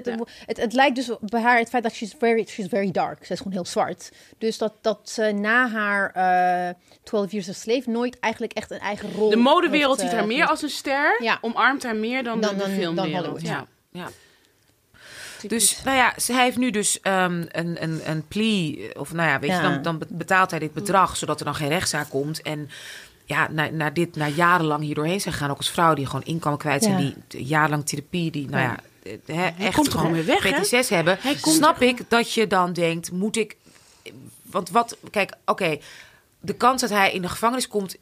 het, het, lijkt dus bij haar het feit dat she's very, she's very dark. Ze is gewoon heel zwart. Dus dat, dat ze na haar uh, 12 Years a Slave nooit eigenlijk echt een eigen rol De modewereld ziet haar eh, meer als een ster. Omarmt haar meer dan, dan de, de filmwereld. ja. ja. Dus nou ja, ze- hij heeft nu dus ehm, een, een, een plea, of nou ja, weet Ja. je, dan, dan betaalt hij dit bedrag, zodat er dan geen rechtszaak komt. En ja, na, na dit, na jarenlang hier doorheen zijn gegaan, ook als vrouw die gewoon inkomen kwijt zijn, Ja. die jarenlang therapie, die nou ja, eh, echt komt er gewoon weer weg, hè? Hebben, Hij snap ik dat je dan denkt, moet ik, want wat, kijk, oké, de kans dat hij in de gevangenis komt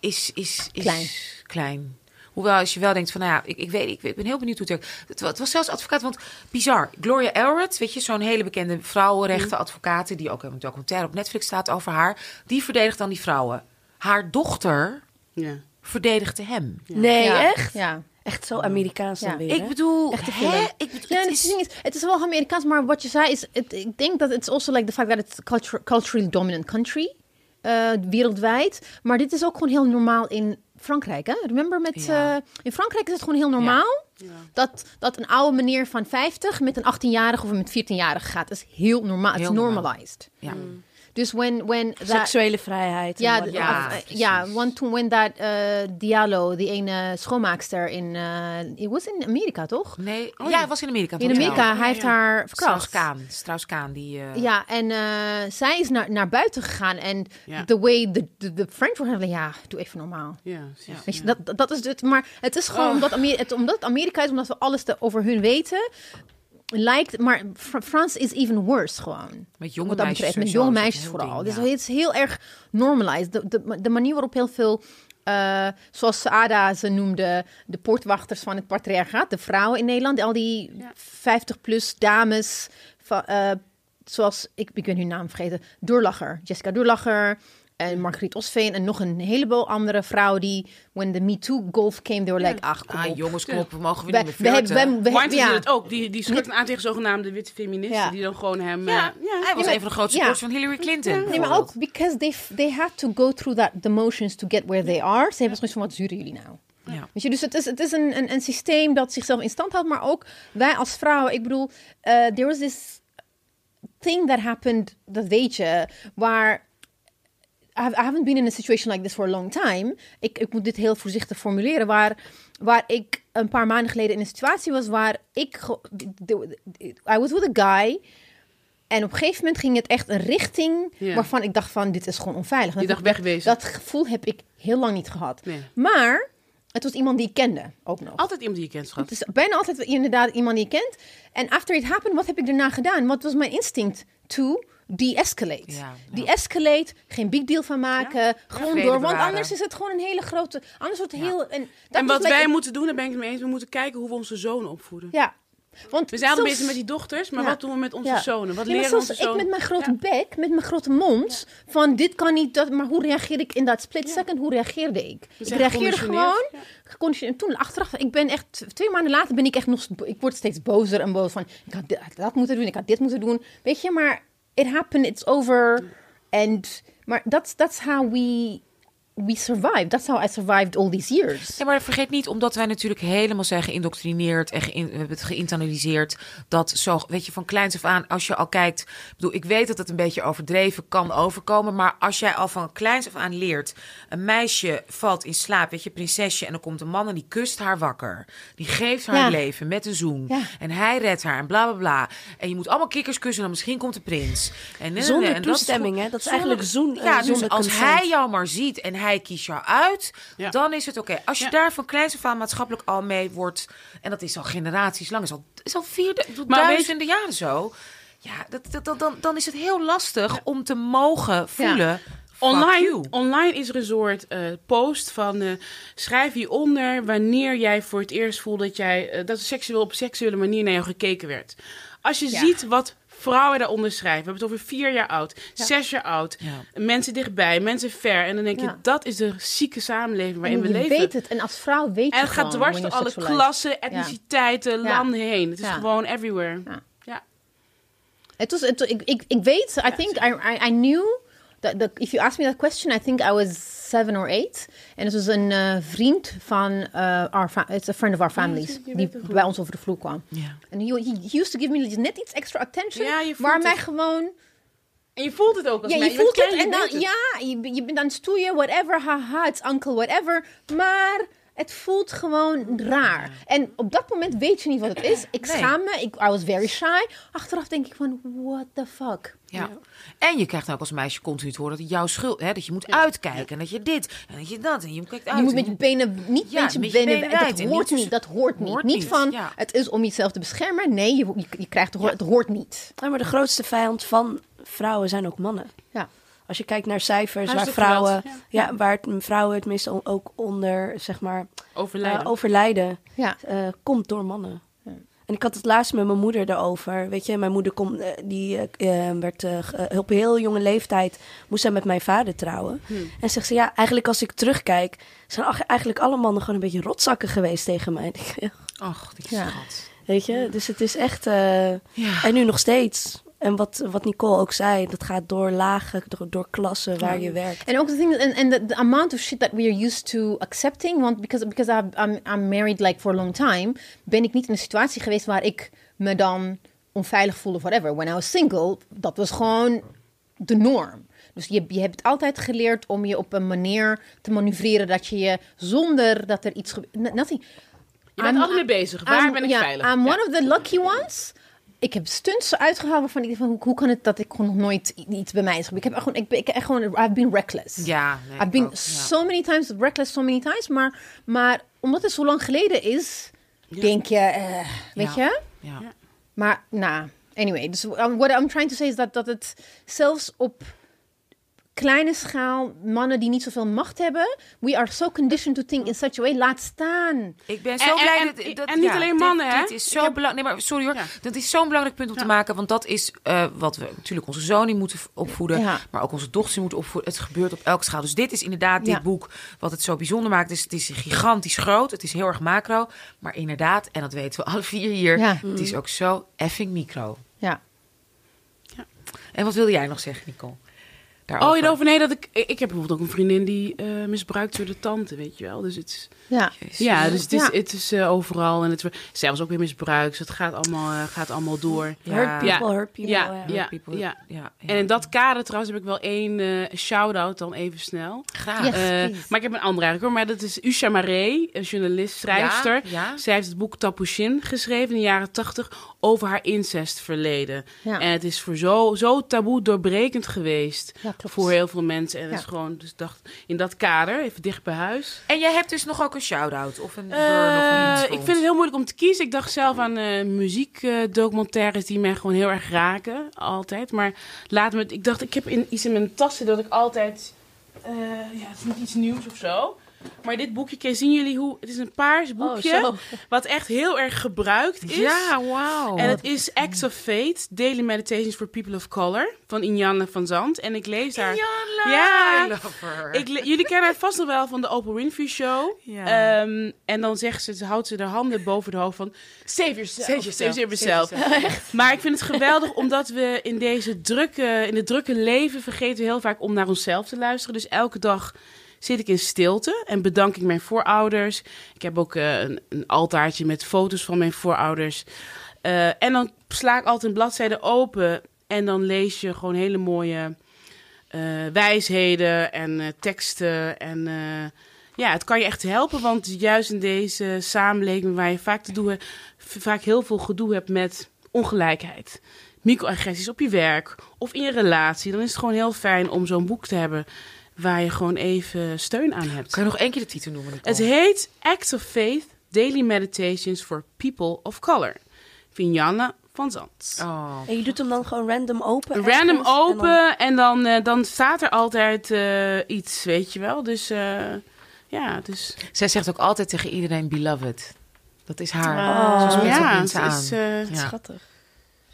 is, is, is Klein. klein. Hoewel als je wel denkt van, nou ja, ik, ik weet, ik, ik ben heel benieuwd hoe het werkt. Het was zelfs advocaat, want bizar. Gloria Elred, weet je, zo'n hele bekende vrouwenrechtenadvocaat... die ook een documentaire op Netflix staat over haar... die verdedigt dan die vrouwen. Haar dochter Ja. verdedigde hem. Nee, Ja. echt? Ja. Echt zo Amerikaans dan Ja. weer, Ik bedoel, Echte hè? Ik bedoel, Ja, het is- ding is, het is wel Amerikaans, maar wat je zei is, het, ik denk dat het also like the fact that it's culture, culturally dominant country eh, wereldwijd. Maar dit is ook gewoon heel normaal in Frankrijk. Hè? Remember met Ja. eh, in Frankrijk is het gewoon heel normaal dat, dat een oude meneer van 50 met een 18-jarige of met 14-jarige gaat. Dat is heel normaal. Het is Heel normaal. normalized. ja. Dus when when that, Seksuele vrijheid. en ja, Ja, eh, ja, want toen when that eh, Diallo, die ene schoonmaakster in, eh it was in Amerika toch? Nee, ja, hij was in Amerika. In Amerika, hij heeft haar verkracht. Strauss-Kaan. Strauss-Kaan, die... eh, Ja, en eh, zij is naar, naar buiten gegaan. En Ja. the way the, the, the French were having, ja, doe even normaal. Ja, precies. Weet je, dat, dat- is het. Maar het is gewoon Oh. omdat, Amer het, omdat het Amerika is, omdat we alles te, over hun weten. Lijkt, maar Fr- Frans is even worse gewoon. Met jonge wat dat meisjes betreft, met jonge meisjes vooral. ding, dus ja. het is heel erg normalized. De, de, de manier waarop heel veel, eh, zoals Ada ze noemde, de poortwachters van het patriarchaat, de vrouwen in Nederland, al die 50-plus dames, eh, zoals, ik, ik ben hun naam vergeten, Doorlacher, Jessica Doorlacher. En Margriet Osveen en nog een heleboel andere vrouwen die, when the Me Too golf came, they were like, ach, kom Ah, op. jongens, kom op, we mogen weer We, niet we meer hebben, flirten. we, we, Wines ja. het ook. Die, die schurkt aan tegen zogenaamde witte feministen. Ja. Die dan gewoon hem... Ja, eh, ja. hij was maar- een van de grootste ja. supporters van Hillary Clinton. Nee, maar ook because they, they had to go through that, the motions to get where they are. Ze hebben zoiets van, wat zuren jullie nou? Ja. Weet je, dus het is, het is een, een, een systeem dat zichzelf in stand houdt, maar ook wij als vrouwen. Ik bedoel, eh there was this thing that happened, dat weet je, waar... I have- I haven't been in a situation like this for a long time. Ik, ik moet dit heel voorzichtig formuleren. Waar, waar ik een paar maanden geleden in een situatie was waar ik... I was with a guy... En op een gegeven moment ging het echt een richting Ja. waarvan ik dacht van, dit is gewoon onveilig. Je Dat- dacht wegwezen. Dat gevoel heb ik heel lang niet gehad. Nee. Maar het was iemand die ik kende, ook nog. Altijd iemand die je kent, schat. Het is bijna altijd inderdaad iemand die je kent. En after it happened, wat heb ik daarna gedaan? Wat was mijn instinct? To de-escalate. Ja, ja. De-escalate, geen big deal van maken. Gewoon door, want bewaren. anders is het gewoon een hele grote... Anders wordt het heel... En, dat En wat wij moeten doen, daar ben ik het mee eens. We moeten kijken hoe we onze zonen opvoeden. Ja. Want We zijn al zelfs- bezig met die dochters, maar Ja. wat doen we met onze Ja. zonen? Wat Ja, leren onze ik zonen? met mijn grote bek, met mijn grote mond, van dit kan niet, dat, maar hoe reageer ik in dat split second? Hoe reageerde ik? Ik reageerde gewoon, geconditioneerd. Toen achteraf, ik ben echt, twee maanden later ben ik echt nog, ik word steeds bozer en boos van, ik had dit, had dat moeten doen, ik had dit moeten doen. Weet je, maar it happened, it's over. And, that's, that's how we, we survived. That's how I survived all these years. Ja, maar vergeet niet, omdat wij natuurlijk helemaal zijn geïndoctrineerd en geïn- we hebben het geïnternaliseerd. Dat zo, weet je, van kleins af aan, als je al kijkt. Ik bedoel, ik weet dat het een beetje overdreven kan overkomen. Maar als jij al van kleins af aan leert. Een meisje valt in slaap, weet je, prinsesje. En dan komt een man en die kust haar wakker. Die geeft haar Ja. leven met een zoen. Ja. En hij redt haar en bla bla bla. En je moet allemaal kikkers kussen en dan misschien komt de prins. En, en, Zonder en dat is toestemming, hè? Dat is zonder- eigenlijk zoen- eh, Ja, dus zonder als consent. hij jou maar ziet en hij kiest jou uit, Ja. dan is het oké. Als je Ja. daar van kleins af aan maatschappelijk al mee wordt, en dat is al generaties lang, is al, is al vier, Maar weet- duizenden jaren zo. Ja, dat, dat, dat- dan, dan is het heel lastig om te mogen voelen. Online, online is er een soort eh, post van eh, schrijf hieronder wanneer jij voor het eerst voelt dat jij eh, dat seksueel op seksuele manier naar jou gekeken werd. Als je Ja. ziet wat vrouwen daaronder schrijven, we hebben het over vier jaar oud, zes jaar oud, Ja. mensen dichtbij, mensen ver, en dan denk je Ja. dat is de zieke samenleving waarin En we je leven. weet het. En als vrouw weet je En het gaat dwars door alle klassen, etniciteiten, Ja. landen heen. Het is Ja. gewoon everywhere. Ja. Ja. Het was, het, ik, ik, ik weet, I think, I, I, I knew, that the, if you asked me that question, I think I was seven or eight. En het was een eh, vriend van, uh, our it's a friend of our families, je die het bij ons over de vloer kwam. Ja. En he, he used to give me net iets extra attention, Ja, je waar mij het. gewoon... En je voelt het ook als Ja, mij. je voelt het klein, en je dan, het. ja, je, je bent aan het stoeien, whatever, haha, it's uncle, whatever. Maar Het voelt gewoon raar. En op dat moment weet je niet wat het is. Ik Nee. schaam me. Ik I was very shy. Achteraf denk ik van, what the fuck? Ja. En je krijgt ook als meisje continu te horen dat het jouw schuld hè, dat je moet uitkijken en dat je dit en dat je dat en je kijkt uit. Je moet met je benen niet Ja, met je met je benen, dat hoort niet. Dat hoort niet. Hoort niet niet, van ja. het is om jezelf te beschermen. Nee, je, je, je krijgt het, het hoort niet. Ja, maar de grootste vijand van vrouwen zijn ook mannen. Ja. Als je kijkt naar cijfers waar vrouwen, ja. waar het, vrouwen het meest o- ook onder zeg maar Overlijden. eh, overlijden, Ja. eh, komt door mannen. En ik had het laatst met mijn moeder erover. Weet je, mijn moeder komt, eh, die werd op een heel jonge leeftijd moest zij met mijn vader trouwen. En zegt ze ja, eigenlijk als ik terugkijk, zijn eigenlijk alle mannen gewoon een beetje rotzakken geweest tegen mij. Ach, die Ja. schat. Weet je, dus het is echt. eh, Ja. En nu nog steeds. En wat, wat Nicole ook zei, dat gaat door lagen, door, door klassen waar je werkt. En ook de thing, and, and the, the amount of shit that we are used to accepting, want because, because I'm, I'm married like for a long time, ben ik niet in een situatie geweest waar ik me dan onveilig voelde of whatever. When I was single, dat was gewoon de norm. Dus je, je hebt altijd geleerd om je op een manier te manoeuvreren dat je je zonder dat er iets gebeurt. Nothing. Je bent I'm- altijd mee bezig. Waar I'm- ben ik veilig? I'm Ja. one of the lucky ones. Ik heb stunts uitgehaald waarvan ik van hoe, kan het dat ik gewoon nog nooit iets bij mij is gebeurd. Ik heb gewoon, ik ben ik, echt gewoon, I've been reckless. Ja, nee, I've ik been ook, ja. so many times reckless, so many times. Maar, maar omdat het zo lang geleden is, denk je, eh, weet Ja. je? Ja. Maar, nou, anyway. Dus um, what I'm trying to say is dat, dat het zelfs op kleine schaal, mannen die niet zoveel macht hebben, we are so conditioned to think in such a way. Laat staan. Ik ben En- zo en- blij en- dat, dat en niet ja, alleen dit- mannen, hè? Dit is zo heb- belangrijk. Nee, maar sorry hoor. Ja. Dat is zo'n belangrijk punt om te maken. Want dat is eh, wat we natuurlijk onze zoon niet moeten opvoeden. Ja. Maar ook onze dochters moeten opvoeden. Het gebeurt op elke schaal. Dus dit is inderdaad dit Ja. boek wat het zo bijzonder maakt. Dus het is gigantisch groot. Het is heel erg macro. Maar inderdaad, en dat weten we alle vier hier. Ja. Het is ook zo effing micro. Ja. En wat wilde jij nog zeggen, Nicole? Oh, je over nee, dat ik. Ik heb bijvoorbeeld ook een vriendin die eh, misbruikt door de tante, weet je wel. Dus het is. Ja. Ja, dus het is, Ja. het is eh, overal. En het, zij was ook weer misbruikt. Dus het gaat allemaal, eh, gaat allemaal door. Ja. Hurt people, Ja. hurt people. Ja, ja. ja, people. ja. Ja, ja. En in dat kader trouwens heb ik wel één eh shout-out dan even snel. Graag. Yes. Maar ik heb een andere eigenlijk hoor. Maar dat is Usha Maré, een journalist, schrijfster. Ja, ja. Zij heeft het boek Tapushin geschreven in de jaren tachtig over haar incestverleden. Ja. En het is voor zo, zo taboe doorbrekend geweest voor heel veel mensen. En het is gewoon, dus ik dacht, in dat kader, even dicht bij huis. En jij hebt dus nog ook een shout-out of een burn Eh, of een ik vind het heel moeilijk om te kiezen. Ik dacht zelf aan eh muziekdocumentaires die mij gewoon heel erg raken. Altijd. Maar laat me, ik dacht, ik heb in, iets in mijn tassen dat ik altijd... eh, ja, het is niet iets nieuws of zo. Maar dit boekje, kijk, zien jullie hoe... Het is een paars boekje, zo. wat echt heel erg gebruikt is. Ja, wauw. En het is Acts of Fate, Daily Meditations for People of Color, van Injanne van Zand. En ik lees daar... Janne, Ja. I love her. Ik, le- jullie kennen haar vast nog wel van de Oprah Winfrey Show. Ja. Ehm, en dan zegt ze, ze houdt ze de handen boven de hoofd van... Save yourself, Save yourself, save yourself. save Maar ik vind het geweldig omdat we in deze drukke, in het drukke leven vergeten we heel vaak om naar onszelf te luisteren. Dus elke dag zit ik in stilte en bedank ik mijn voorouders. Ik heb ook eh, een, altaartje met foto's van mijn voorouders. Eh, en dan sla ik altijd een bladzijde open en dan lees je gewoon hele mooie eh, wijsheden en teksten. En ja, het kan je echt helpen, want juist in deze samenleving waar je vaak, te doen, vaak heel veel gedoe hebt met ongelijkheid, microagressies op je werk of in je relatie, dan is het gewoon heel fijn om zo'n boek te hebben waar je gewoon even steun aan hebt. Kan je nog één keer de titel noemen, Nicole? Het heet Acts of Faith, Daily Meditations for People of Color. Vianne van Zand. Oh. En je doet hem dan gewoon random open? Random ergens, en dan- open en dan, eh, dan staat er altijd eh, iets, weet je wel. Dus eh, ja, dus... Zij zegt ook altijd tegen iedereen beloved. Dat is haar. Oh. Ze ja, mensen het aan. is... eh, Ja. Schattig.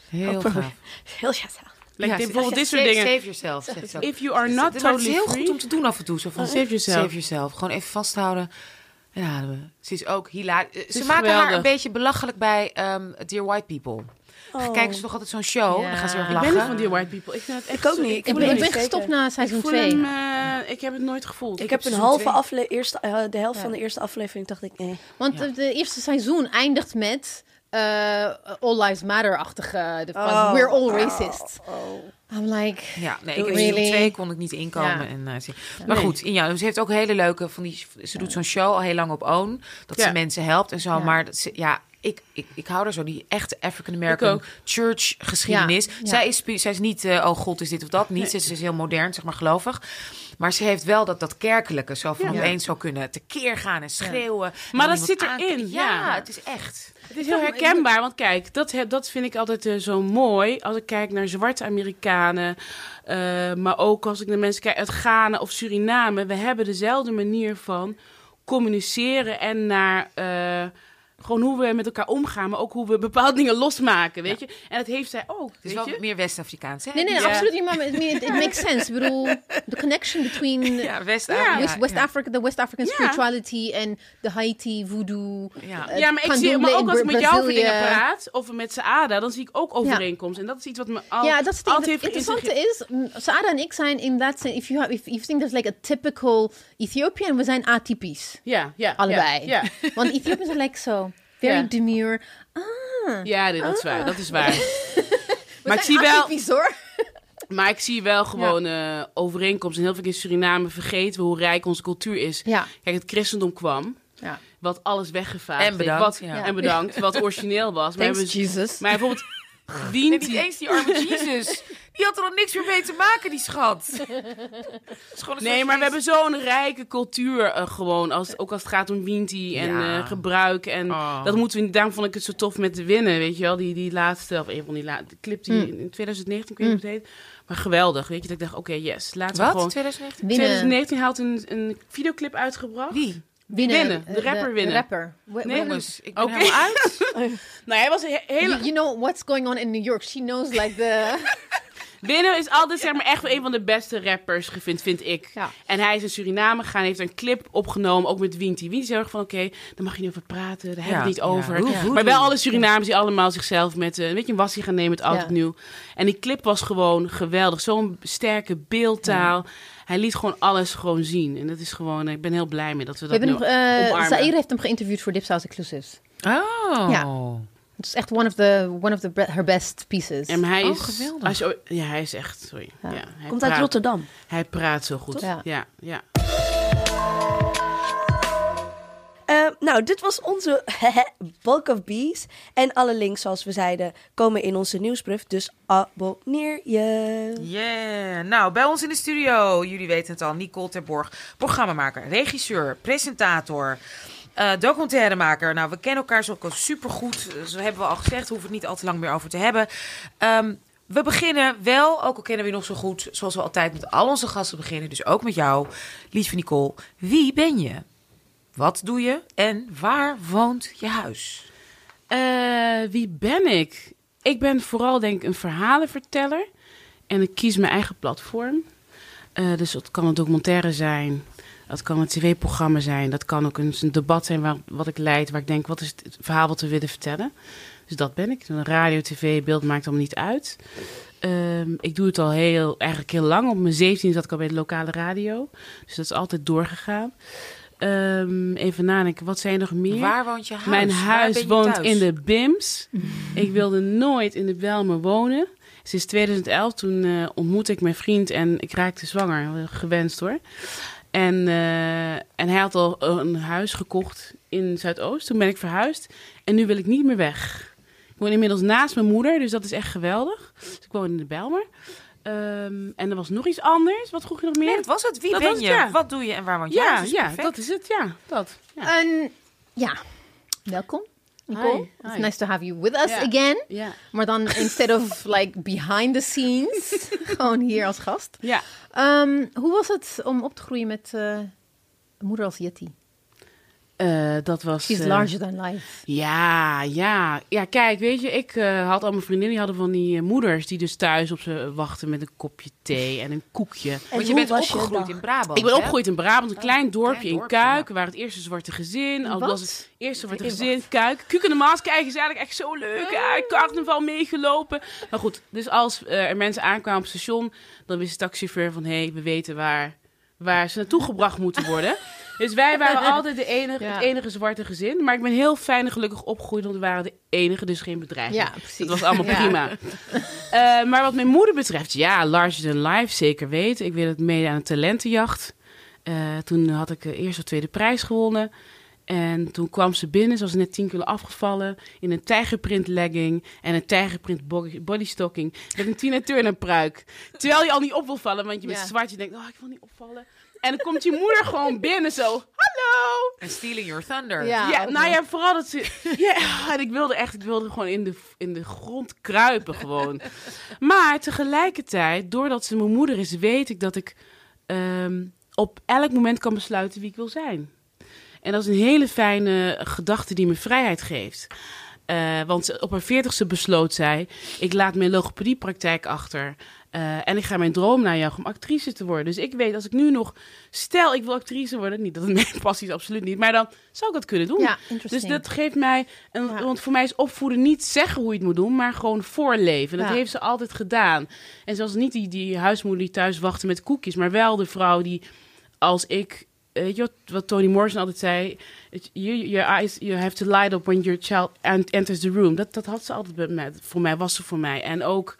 Heel gaaf. Heel ja. Like Ja, dit- ze- bijvoorbeeld dit soort save- dingen. Save yourself, zegt ze ook. If you are not Maar het totally is heel free... goed om te doen af en toe. Zo van, Save yourself. Save yourself. Gewoon even vasthouden. Ja, ze is ook hilarisch. Ze is maken haar een beetje belachelijk bij ehm, Dear White People. Oh. Kijken ze toch altijd zo'n show? Ja. Dan gaan ze heel erg Ik lachen. ben niet van die white people. Ik, vind het echt Ik ook zo- niet. Ik, ben, heb ik ben gestopt na seizoen ik voel 2. hem... eh, ik heb het nooit gevoeld. Ik heb een halve afle eerste, eh, de helft Ja. van de eerste aflevering dacht ik, eh. Want Ja. de, de eerste seizoen eindigt met eh, All Lives Matter-achtige... de van Oh. We're all racist. Oh. I'm like, Ja, nee, ik Really? seizoen 2 kon ik niet inkomen. Ja. En, eh, maar goed, ja, ze heeft ook hele leuke van die. Ze doet zo'n show al heel lang op Own. Dat ze mensen helpt en zo. Maar dat ze, ja, ik, ik, ik hou er zo die echte African American ook. church geschiedenis. Ja, ja. Zij, is, zij is niet, eh, oh god, is dit of dat. Niet. Ze, is, ze is heel modern, zeg maar, gelovig. Maar ze heeft wel dat, dat kerkelijke. Zo van Ja. opeens zo kunnen tekeer gaan en schreeuwen. En Maar dat zit erin. Ja, het is echt. Het is heel herkenbaar, want kijk, dat, dat vind ik altijd eh, zo mooi. Als ik kijk naar zwarte Amerikanen, eh, maar ook als ik naar mensen kijk uit Ghana of Suriname. We hebben dezelfde manier van communiceren en naar eh, gewoon hoe we met elkaar omgaan, maar ook hoe we bepaalde dingen losmaken, weet je. En dat heeft zij ook, Het is weet wel je. meer West-Afrikaans, hè? nee, nee, Ja. absoluut niet, maar it, it, makes sense. Ik bedoel, the connection between Ja, West-Afrika. West, West ja. Africa, the West African Ja. spirituality en de Haiti voodoo. Ja. eh, Ja, maar ik zie, maar ook als ik met jou over dingen praat, of met Saada, dan zie ik ook overeenkomsten. En dat is iets wat me al, Ja, dat is het, altijd het heeft interessante is, Saada en ik zijn in that sense, if you, have, if you think there's like a typical Ethiopian, we zijn atypisch. Ja, ja. Allebei. Ja, ja. Want Ethiopians are like so, very Ja. demure. Ja, nee, dat is waar. Dat is waar. We maar ik zie wel, hoor. maar ik zie wel gewoon eh, overeenkomsten. En heel veel in Suriname vergeten we hoe rijk onze cultuur is. Ja. Kijk, het christendom kwam, ja. wat alles weggevaagd En heeft. bedankt, Wat, ja. En bedankt, wat origineel was. Maar, hebben, Jesus. maar bijvoorbeeld Nee, Winti... niet eens die arme Jezus. Die had er nog niks meer mee te maken, die schat. Het is gewoon een Nee, maar we hebben zo'n rijke cultuur eh, gewoon. Als, ook als het gaat om Winti en Ja. eh, gebruik. En Oh. dat moeten we, daarom vond ik het zo tof met de winnen, weet je wel. Die, die laatste, of een van die laatste, clip die Mm. in 2019, ik weet niet hoe het heet. Maar geweldig, weet je. Dat ik dacht, oké, yes, laten we Wat? gewoon... 2019? Winnen. 2019 had een, een videoclip uitgebracht. Wie? Winnen. Winnen, de eh, rapper winnen. rapper. Wh- Nee, wh- Jongens, ik ben Oké. helemaal uit. Nou, hij was een he- hele... You, you know what's going on in New York. She knows like the... Winnen is altijd zeg maar echt wel een van de beste rappers, vind, vind ik. Ja. En hij is in Suriname gegaan, heeft een clip opgenomen, ook met Winti. Winti is heel erg van, oké, daar mag je niet over praten, daar hebben we het niet ja. over. Hoe- hoe maar wel we alle Surinamers die allemaal zichzelf met, eh, weet je, een wassie gaan nemen met oud Ja. en nieuw. En die clip was gewoon geweldig. Zo'n sterke beeldtaal. Hij liet gewoon alles gewoon zien. En dat is gewoon, ik ben heel blij mee dat we We dat hebben nu hem, eh. Zaire heeft hem geïnterviewd voor Dipsaus Exclusives. Oh. Ja. Het is echt one of the, one of the be- her best pieces. En hij Oh, is, geweldig. Als je, ja, hij is echt, sorry. Ja. Ja. hij Komt uit Rotterdam. Hij praat zo goed. Ja. ja. Eh, nou, dit was onze Bulk of Bees. En alle links, zoals we zeiden, komen in onze nieuwsbrief. Dus abonneer je. Yeah. Nou, bij ons in de studio, jullie weten het al, Nicole Terborg, programmamaker, regisseur, presentator, eh, documentairemaker. Nou, we kennen elkaar zo supergoed. Eh, Zo hebben we al gezegd, hoeven het niet al te lang meer over te hebben. Ehm, we beginnen wel, ook al kennen we je nog zo goed, zoals we altijd met al onze gasten beginnen. Dus ook met jou, lieve Nicole. Wie ben je? Wat doe je? En waar woont je huis? Eh, wie ben ik? Ik ben vooral denk een verhalenverteller. En ik kies mijn eigen platform. Dus dat kan een documentaire zijn. Dat kan een tv-programma zijn. Dat kan ook een, een debat zijn waar, wat ik leid. Waar ik denk, wat is het verhaal wat we willen vertellen? Dus dat ben ik. Een radio, tv, beeld maakt allemaal niet uit. Ehm, ik doe het al heel, eigenlijk heel lang. Op mijn 17 zat ik al bij de lokale radio. Dus dat is altijd doorgegaan. Ehm, even nadenken, wat zijn er nog meer? Waar woont je huis? Mijn huis woont thuis? in de BIMS. ik wilde nooit in de Belmer wonen. Sinds 2011, toen eh, ontmoette ik mijn vriend en ik raakte zwanger. Wel Gewenst hoor. En, eh, en hij had al een huis gekocht in Zuidoost. Toen ben ik verhuisd. En nu wil ik niet meer weg. Ik woon inmiddels naast mijn moeder, dus dat is echt geweldig. Dus ik woon in de Belmer. Ehm, en er was nog iets anders. Wat vroeg je nog meer? Nee, dat was het. Wie Dat ben was je? het, ja. Wat doe je en waar woont je ja, ja, dat is het. Ja, dat. Ja. En ja, welkom. Nicole, Hi, it's nice to have you with us again. ja. Maar dan instead of like behind the scenes, gewoon hier als gast. ja. Ehm, hoe was het om op te groeien met een moeder als Yeti? Eh, dat was. She's eh, larger than life. Ja, ja. Ja, kijk, weet je, ik eh, had al mijn vriendinnen, die hadden van die moeders die dus thuis op ze wachten met een kopje thee en een koekje. En Want je hoe bent was je opgegroeid in Brabant. Ik ben hè? opgegroeid in Brabant, een klein dorpje klein in Kuik, ja. waar het eerste zwarte gezin. Al Wat? was het eerste zwarte In gezin, Kuik. Kuuk en de Maas, kijk, is eigenlijk echt zo leuk. Ja, carnaval meegelopen. Maar goed, dus als er mensen aankwamen op het station, dan wist de taxichauffeur van, hé, hey, we weten waar, waar ze naartoe gebracht moeten worden. Dus wij waren altijd de enige, het enige zwarte gezin. Maar ik ben heel fijn en gelukkig opgegroeid, want we waren de enige, dus geen bedrijf. Ja, precies. Dat was allemaal prima. Uh, maar wat mijn moeder betreft, ja, larger than life, zeker weten. Ik wil het mee aan een talentenjacht. Uh, toen had ik de eerste of tweede prijs gewonnen. En toen kwam ze binnen, ze was net 10 kilo afgevallen, in een tijgerprint legging en een tijgerprint bodystocking met een Tina Turner pruik. Terwijl je al niet op wil vallen, want je bent zwart, je denkt, oh, ik wil niet opvallen. En dan komt je moeder gewoon binnen zo, hallo! En stealing your thunder. Ja, ja nou ja, vooral dat ze, ja, en ik wilde echt, ik wilde gewoon in de, in de grond kruipen gewoon. Maar tegelijkertijd, doordat ze mijn moeder is, weet ik dat ik um, op elk moment kan besluiten wie ik wil zijn. En dat is een hele fijne gedachte die me vrijheid geeft. Uh, want op haar veertigste besloot zij: ik laat mijn logopediepraktijk achter. Uh, en ik ga mijn droom najagen om actrice te worden. Dus ik weet, als ik nu nog... Stel, ik wil actrice worden. Niet dat het mijn passie is, absoluut niet. Maar dan zou ik dat kunnen doen. Ja, dus dat geeft mij... Een, Want voor mij is opvoeden niet zeggen hoe je het moet doen... maar gewoon voorleven. Dat heeft ze altijd gedaan. En zelfs niet die, die huismoeder die thuis wachtte met koekjes... maar wel de vrouw die als ik weet je wat, Tony Morrison altijd zei? You, your eyes, you have to light up when your child enters the room. Dat, dat had ze altijd met, voor mij, was ze voor mij. En ook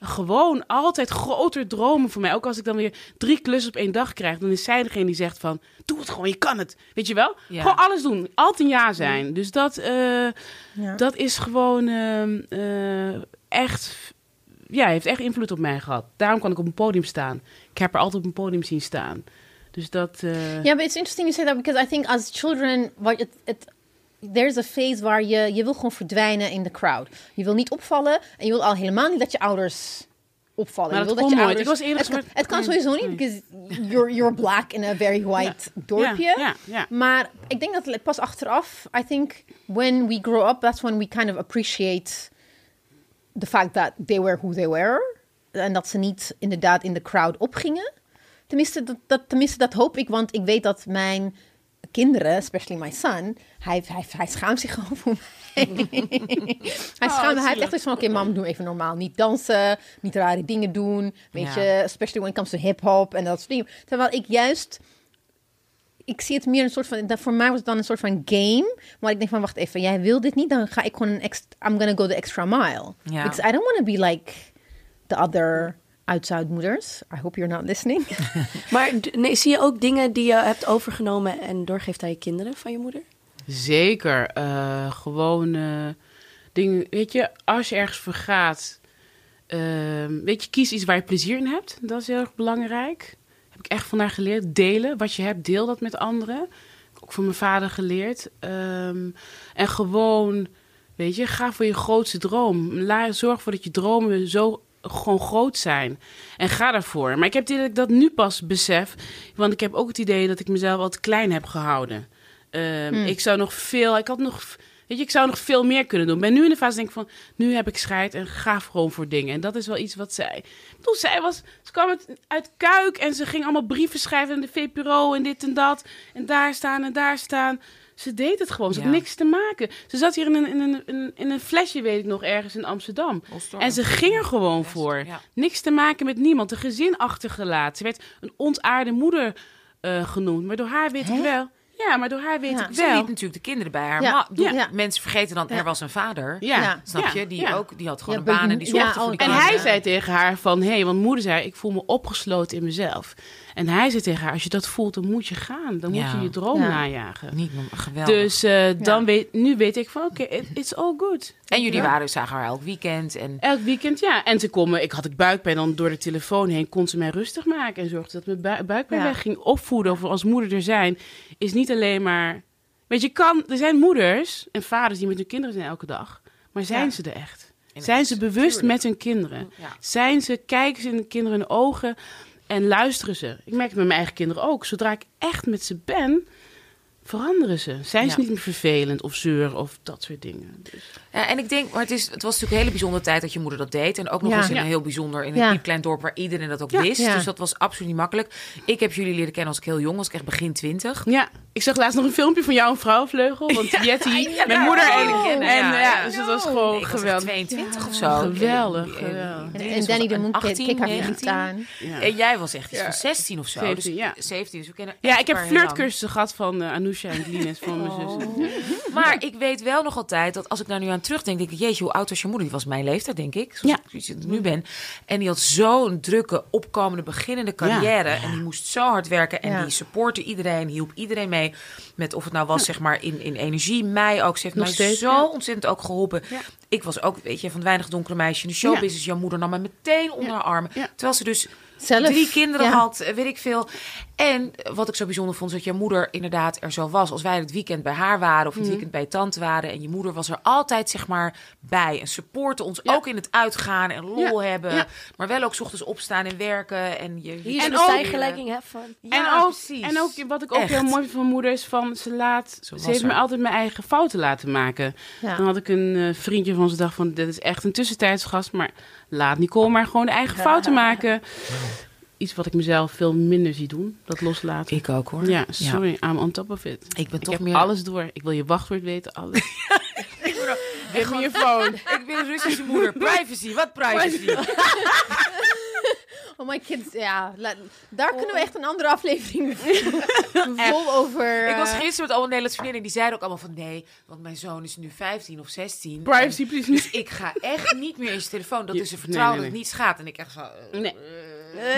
gewoon altijd groter dromen voor mij. Ook als ik dan weer drie klussen op één dag krijg, dan is zij degene die zegt van, doe het gewoon, je kan het. Weet je wel? Gewoon alles doen. Altijd ja zijn. Dus dat, uh, ja. dat is gewoon uh, echt, ja, heeft echt invloed op mij gehad. Daarom kan ik op een podium staan. Ik heb er altijd op een podium zien staan. Dus dat. Uh... Yeah, but it's interesting you say that because I think as children, what it, it there's a phase waar je je wil gewoon verdwijnen in de crowd. Je wil niet opvallen en je wil al helemaal niet dat je ouders opvallen. Maar je wil dat, je ouders. Ik was eerlijk het, het kan sowieso niet, because you're you're black in a very white ja. dorpje. Ja. Maar ik denk dat het pas achteraf. I think when we grow up, that's when we kind of appreciate the fact that they were who they were. En dat ze niet inderdaad in de crowd opgingen. Tenminste dat, dat, tenminste, dat hoop ik, want ik weet dat mijn kinderen, especially my son, hij, hij, hij schaamt zich gewoon voor mij. hij, oh, schaamt, hij heeft echt iets van, oké okay, mam, doe even normaal. Niet dansen, niet rare dingen doen. Weet je, especially when it comes to hip-hop en dat soort dingen. Terwijl ik juist ik zie het meer een soort van. Dat voor mij was het dan een soort van game. Maar ik denk van wacht even, jij wil dit niet, dan ga ik gewoon een extra. I'm gonna go the extra mile. Yeah. Because I don't want to be like the other uitzuidmoeders. I hope you're not listening. maar nee, zie je ook dingen die je hebt overgenomen en doorgeeft aan je kinderen van je moeder? Zeker. Uh, gewoon uh, dingen. Weet je, als je ergens vergaat, uh, weet je, kies iets waar je plezier in hebt. Dat is heel erg belangrijk. Heb ik echt van haar geleerd. Delen wat je hebt, deel dat met anderen. Ook van mijn vader geleerd. Um, en gewoon, weet je, ga voor je grootste droom. Laat, zorg ervoor dat je dromen zo gewoon groot zijn. En ga daarvoor. Maar ik heb dat ik dat nu pas besef. Want ik heb ook het idee dat ik mezelf altijd klein heb gehouden. Um, Ik zou nog veel... Ik had nog... Weet je, ik zou nog veel meer kunnen doen. Ik ben nu in de fase denk ik van... Nu heb ik scheid en ga gewoon voor dingen. En dat is wel iets wat zij... Toen zij was... Ze kwam uit Kuik en ze ging allemaal brieven schrijven... in de VPRO en dit en dat. En daar staan en daar staan... Ze deed het gewoon. Ze had niks te maken. Ze zat hier in een, in een, in een flesje, weet ik nog, ergens in Amsterdam. En ze ging er gewoon voor. Niks te maken met niemand. Een gezin achtergelaten. Ze werd een ontaarde moeder uh, genoemd. Maar door haar weet ik wel... Ja, maar door haar weet ik wel. Ze liet natuurlijk de kinderen bij haar. Ja. ja. Mensen vergeten dan, er was een vader. Ja. Snap je? Die, ook, die had gewoon een baan en die zorgde voor die En hij zei tegen haar van... Hé, hey, want moeder zei, ik voel me opgesloten in mezelf. En hij zei tegen haar, als je dat voelt, dan moet je gaan. Dan moet je je droom najagen. Niet geweldig. Dus uh, dan weet, nu weet ik van, oké, okay, it's all good. En jullie waren, zagen haar elk weekend. En... Elk weekend, ja. En ze komen, ik had ik buikpijn, dan door de telefoon heen kon ze mij rustig maken. En zorgde dat mijn bu buikpijn weg ging. Opvoeden of als moeder er zijn, is niet alleen maar... Weet je, kan, er zijn moeders en vaders die met hun kinderen zijn elke dag. Maar zijn ze er echt? Zijn ze bewust met hun kinderen? Zijn ze, kijken ze in de kinderen hun ogen en luisteren ze? Ik merk het met mijn eigen kinderen ook. Zodra ik echt met ze ben, veranderen ze. Zijn ze niet meer vervelend of zeur of dat soort dingen. Dus. Ja, en ik denk, maar het, is, het was natuurlijk een hele bijzondere tijd dat je moeder dat deed. En ook nog eens in een heel bijzonder, in een klein dorp waar iedereen dat ook wist. Dus dat was absoluut niet makkelijk. Ik heb jullie leren kennen als ik heel jong was, ik echt begin twintig. Ja. Ik zag laatst nog een filmpje van jou en vrouwenvleugel. Want Jetty, mijn moeder en, en, en ja, dus het was gewoon Ik was geweldig. 22 of zo. Geweldig, En- Danny de een Moon 18, keek haar 19. niet aan. Ja. En jij was echt iets van 16 of zo. 17, dus, ja. 17, dus we kennen Ja, ik heb flirtcursussen gehad van uh, Anousha en Glines van mijn zussen. Maar ik weet wel nog altijd dat als ik daar nu aan terugdenk, denk ik, jeetje, hoe oud was je moeder? Die was mijn leeftijd, denk ik, zoals Ja. ik nu ben. En die had zo'n drukke, opkomende, beginnende carrière. En die moest zo hard werken. En Ja. die supportte iedereen, hielp iedereen mee. Met of het nou was, zeg maar, in, in energie. Mij ook. Ze heeft Nog mij steeds, zo ontzettend ook geholpen. Ik was ook, weet je, van het weinig donkere meisje in de showbusiness. Jouw moeder nam me meteen onder haar armen. Ja. Terwijl ze dus Zelf, drie kinderen had, weet ik veel. En wat ik zo bijzonder vond, is dat je moeder inderdaad er zo was. Als wij het weekend bij haar waren of het Mhm. weekend bij tante waren. En je moeder was er altijd, zeg maar, bij. En supportte ons Ja. ook in het uitgaan en lol Ja. hebben. Ja. Maar wel ook ochtends opstaan en werken. En je, Hier En ook- fun. Ja, en, ook, precies. en ook wat ik ook Echt. heel mooi vind van moeder is van ze laat, ze heeft me altijd mijn eigen fouten laten maken. Dan had ik een eh, vriendje van ze dacht van dit is echt een tussentijds gast, maar laat Nicole maar gewoon de eigen fouten maken. Iets wat ik mezelf veel minder zie doen, dat loslaten. Ik ook hoor. ja, sorry, I'm on top of it. Ik ben Ik toch heb meer... alles door. Ik wil je wachtwoord weten, alles. Geef me je phone. Ik ben een Russische moeder. Privacy, wat privacy? Oh my kids, ja. la- daar kunnen we echt een andere aflevering vol over... Ik was eh, gisteren met allemaal Nederlandse vriendinnen. Die zeiden ook allemaal van nee, want mijn zoon is nu 15 of 16. Privacy, En- please. Dus ik ga echt niet meer in je telefoon. Dat Je- is een vertrouwen nee, nee, dat het niet gaat. En ik echt zo... eh, Nee.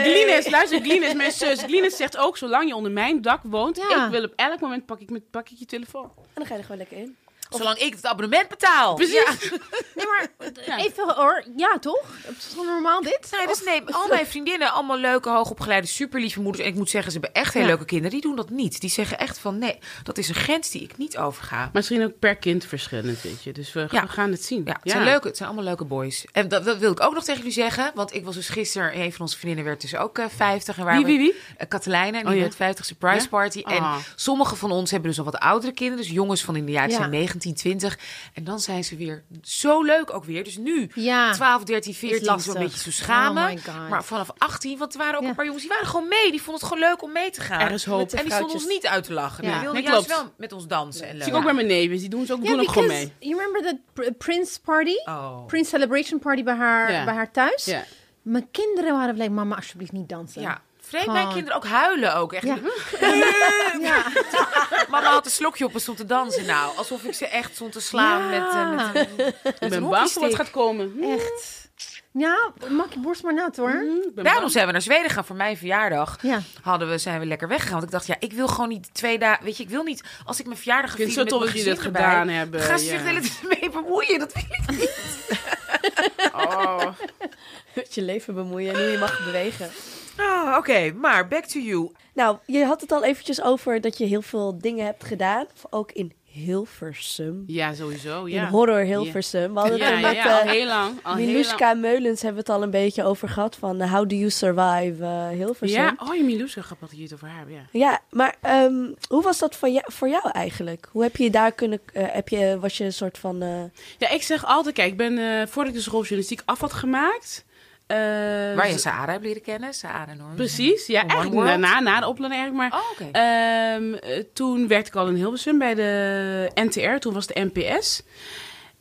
Glines, luister, Glines, mijn zus. Glines zegt ook, zolang je onder mijn dak woont, Ja. ik wil op elk moment pak ik, met, pak ik je telefoon. En dan ga je er gewoon lekker in. Zolang ik het abonnement betaal. Precies. Ja. Nee, maar even hoor. Ja, toch? Het is toch normaal dit? Nee, dus nee, al mijn vriendinnen, allemaal leuke, hoogopgeleide, superlieve moeders. En ik moet zeggen, ze hebben echt heel Ja. leuke kinderen. Die doen dat niet. Die zeggen echt van, nee, dat is een grens die ik niet overga. Misschien ook per kind verschillend, weet je. Dus we, Ja. we gaan het zien. Ja, het, Zijn leuke, het zijn allemaal leuke boys. En dat, dat wil ik ook nog tegen jullie zeggen. Want ik was dus gisteren, een van onze vriendinnen werd dus ook eh 50. En waar Wie, wie, wie? Uh, Katelijne, en die Oh, ja. werd 50 surprise Ja? party. En Ah. sommige van ons hebben dus al wat oudere kinderen. Dus jongens van in de jaren Ja. zijn 19, 20. En dan zijn ze weer zo leuk ook weer. Dus nu, Ja. 12, 13, 14, lastig. zo'n beetje zo schamen. Oh maar vanaf 18, want er waren ook Ja. een paar jongens die waren gewoon mee. Die vonden het gewoon leuk om mee te gaan. Er is hoop. En die stonden ons niet uit te lachen. Ja. Die wilden Nee, juist wel met ons dansen. En zie ik ook bij mijn neven. Die doen, ze ook, Ja, doen ook gewoon because mee. you remember that pr- Prince party? Oh. Prince celebration party bij haar, Ja. bij haar thuis? Ja. Mijn kinderen waren like, mama, alsjeblieft niet dansen. Ja. Vreemd, mijn kinderen ook huilen ook. Echt. Ja. ja. Mama had een slokje op en stond te dansen. Nou, alsof ik ze echt stond te slaan Ja. met, eh, met, met Ik een ben bang voor wat gaat komen. Echt. Ja, maak je borst maar nat hoor. Ben Daarom zijn we naar Zweden gaan voor mijn verjaardag. Ja. Hadden we, zijn we lekker weggegaan. Want ik dacht, ja, ik wil gewoon niet twee dagen... Weet je, ik wil niet... Als ik mijn verjaardag ga Ik vind het vieren zo met tof dat jullie dat erbij, gedaan hebben, gaan ze ja. zich de hele tijd mee bemoeien. Dat wil ik niet. Oh. Met je leven bemoeien en hoe je mag bewegen. Oh, Oké, maar back to you. Nou, je had het al eventjes over dat je heel veel dingen hebt gedaan. Ook in Hilversum. Ja, sowieso. Ja. In horror Hilversum. We hadden Ja, het er ja, met ja, al eh, heel lang. Al heel lang. Miluska Meulens hebben we het al een beetje over gehad. Van eh, How do you survive eh, Hilversum. Ja, oh, je Miluska grappig dat je het over haar hebt, ja. Ja, maar ehm, hoe was dat voor jou, voor jou eigenlijk? Hoe heb je daar kunnen... heb je, was je een soort van... eh, Ja, ik zeg altijd, kijk, ik ben, eh voordat ik de school journalistiek af had gemaakt... eh, Waar je Saara hebt leren kennen. Saara Norm. Precies, ja, eigenlijk daarna, na de opleiding eigenlijk. Maar Oh. Ehm, eh, toen werkte ik al in Hilversum bij de NTR. Toen was het NPS.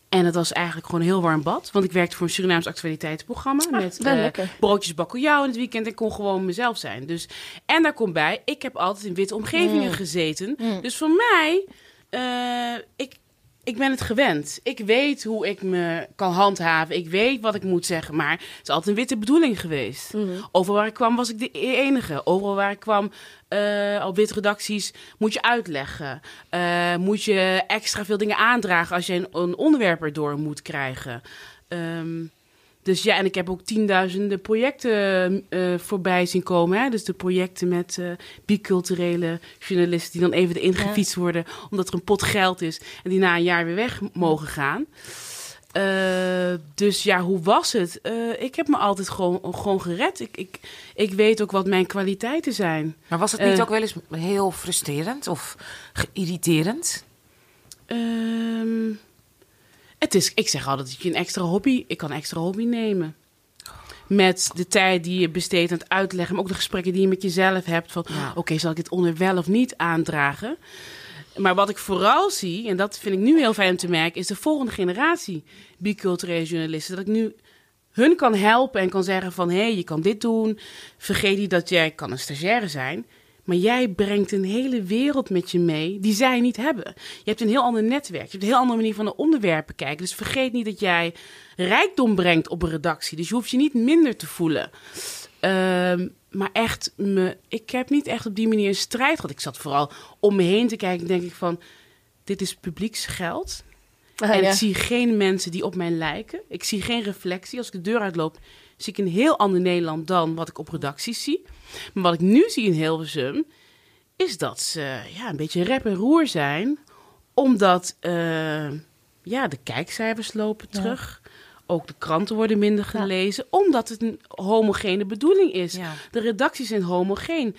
En het was eigenlijk gewoon een heel warm bad. Want ik werkte voor een Surinaams actualiteitsprogramma. met wel eh, lekker. broodjes bakkeljauw in het weekend. En kon gewoon mezelf zijn. Dus, en daar komt bij, ik heb altijd in witte omgevingen Mm. gezeten. Dus voor mij, eh, ik, ik ben het gewend. Ik weet hoe ik me kan handhaven. Ik weet wat ik moet zeggen. Maar het is altijd een witte bedoeling geweest. Overal waar ik kwam was ik de e- enige. Overal waar ik kwam eh op witte redacties moet je uitleggen. Eh, moet je extra veel dingen aandragen als je een, een onderwerp erdoor moet krijgen. Ehm, dus ja, en ik heb ook tienduizenden projecten eh, voorbij zien komen. Hè? Dus de projecten met eh biculturele journalisten die dan even erin gefietst worden... omdat er een pot geld is en die na een jaar weer weg mogen gaan. Eh, dus ja, hoe was het? Ik heb me altijd gewoon, gewoon gered. Ik, ik, ik weet ook wat mijn kwaliteiten zijn. Maar was het niet ook wel eens heel frustrerend of geïrriterend? Ehm, het is, ik zeg altijd dat je een extra hobby, ik kan een extra hobby nemen. met de tijd die je besteedt aan het uitleggen, maar ook de gesprekken die je met jezelf hebt van, oké, zal ik dit onder wel of niet aandragen? Maar wat ik vooral zie, en dat vind ik nu heel fijn om te merken, is de volgende generatie biculturele journalisten. Dat ik nu hun kan helpen en kan zeggen van... hé, hey, je kan dit doen. Vergeet niet dat jij kan een stagiaire zijn... Maar jij brengt een hele wereld met je mee die zij niet hebben. Je hebt een heel ander netwerk. Je hebt een heel andere manier van de onderwerpen kijken. Dus vergeet niet dat jij rijkdom brengt op een redactie. Dus je hoeft je niet minder te voelen. Ehm, maar echt, me, ik heb niet echt op die manier een strijd gehad. Ik zat vooral om me heen te kijken. Denk ik van, dit is publieksgeld. Ah, en ik zie geen mensen die op mij lijken. Ik zie geen reflectie. Als ik de deur uitloop, zie ik een heel ander Nederland dan wat ik op redacties zie. Maar wat ik nu zie in Hilversum, is dat ze ja, een beetje rep en roer zijn. Omdat uh, ja, de kijkcijfers lopen terug. Ook de kranten worden minder gelezen, omdat het een homogene bedoeling is. De redacties zijn homogeen.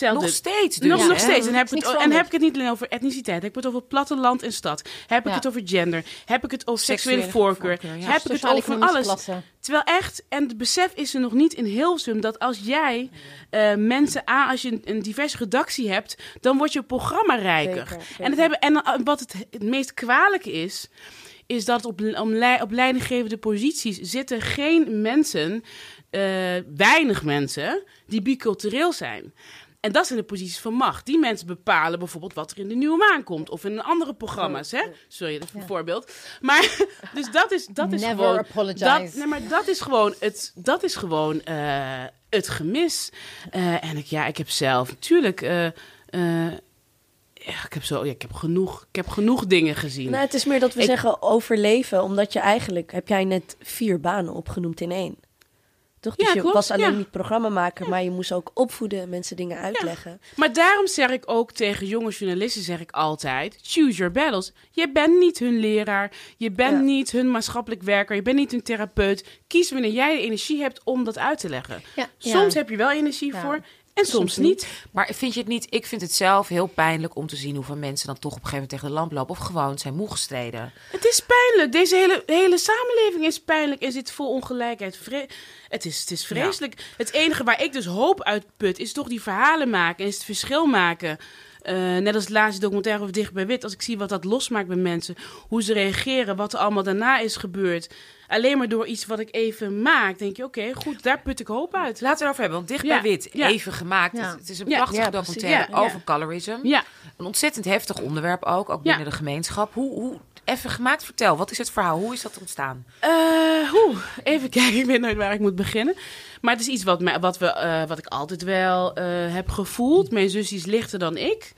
Nog steeds dus, Nog, nog steeds. En heb, het, en heb ik het niet alleen over etniciteit. Heb ik het over platteland en stad. Heb ik het over gender. Heb ik het over seksuele, voorkeur. Heb ik het over van alles. Terwijl echt, en het besef is er nog niet in Hilversum... dat als jij uh, mensen aan, als je een, diverse redactie hebt... dan wordt je programma rijker. En, het hebben, en wat het, het meest kwalijke is is dat op, op leidinggevende posities zitten geen mensen, uh, weinig mensen, die bicultureel zijn. En dat zijn de posities van macht. Die mensen bepalen bijvoorbeeld wat er in de nieuwe maan komt. Of in andere programma's, hè? Sorry, dat is een voorbeeld. Maar, dus dat is, dat is Never gewoon... apologize. Dat, nee, maar dat is gewoon het, dat is gewoon, uh, het gemis. Uh, en ik, ja, ik heb zelf natuurlijk... Uh, ja, ik heb zo, ja, ik heb genoeg, ik heb genoeg dingen gezien. Nou, het is meer dat we zeggen overleven, omdat je eigenlijk heb jij net vier banen opgenoemd in één. Toch? Dus ja, je klopt, was alleen niet programmamaker, maar je moest ook opvoeden, mensen dingen uitleggen. Maar daarom zeg ik ook tegen jonge journalisten, zeg ik altijd, choose your battles. Je bent niet hun leraar, je bent niet hun maatschappelijk werker, je bent niet hun therapeut. Kies wanneer jij de energie hebt om dat uit te leggen. Soms heb je wel energie voor en soms, niet. Maar vind je het niet? Ik vind het zelf heel pijnlijk om te zien hoeveel mensen dan toch op een gegeven moment tegen de lamp lopen of gewoon zijn moe gestreden. Het is pijnlijk. Deze hele, hele samenleving is pijnlijk en zit vol ongelijkheid. het, is, het is vreselijk. Het enige waar ik dus hoop uitput is toch die verhalen maken en is het verschil maken. Uh, net als het laatste documentaire over Dicht bij Wit. Als ik zie wat dat losmaakt bij mensen. Hoe ze reageren. Wat er allemaal daarna is gebeurd. Alleen maar door iets wat ik even maak. Denk je, oké, goed, daar put ik hoop uit. Laten we erover hebben. Want Dicht bij Wit, even gemaakt. Het, is een prachtige documentaire over colorism. Ja. Een ontzettend heftig onderwerp ook. Ook binnen de gemeenschap. Hoe, hoe, even gemaakt, vertel. Wat is het verhaal? Hoe is dat ontstaan? Uh, hoe? Even kijken. Ik weet nooit waar ik moet beginnen. Maar het is iets wat, wat, we, uh, wat ik altijd wel uh, heb gevoeld. Mijn zus is lichter dan ik.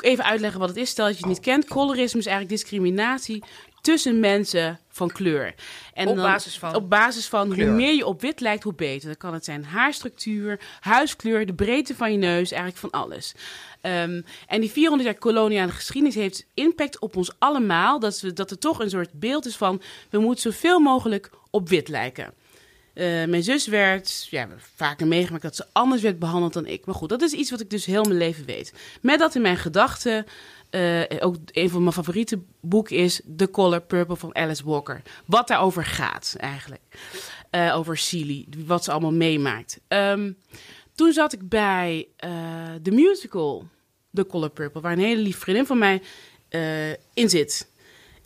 Even uitleggen wat het is, stel dat je het niet kent. Colorisme is eigenlijk discriminatie tussen mensen van kleur. En op basis van? Op basis van hoe meer je op wit lijkt, hoe beter. Dan kan het zijn haarstructuur, huiskleur, de breedte van je neus, eigenlijk van alles. Um, en die 400 jaar koloniale geschiedenis heeft impact op ons allemaal. Dat, we, dat er toch een soort beeld is van... we moeten zoveel mogelijk op wit lijken. Uh, mijn zus werd ja, vaker meegemaakt dat ze anders werd behandeld dan ik. Maar goed, dat is iets wat ik dus heel mijn leven weet. Met dat in mijn gedachten, uh, ook een van mijn favoriete boeken is The Color Purple van Alice Walker. Wat daarover gaat eigenlijk. Uh, over Celie, wat ze allemaal meemaakt. Um, toen zat ik bij de musical The Color Purple, waar een hele lieve vriendin van mij in zit.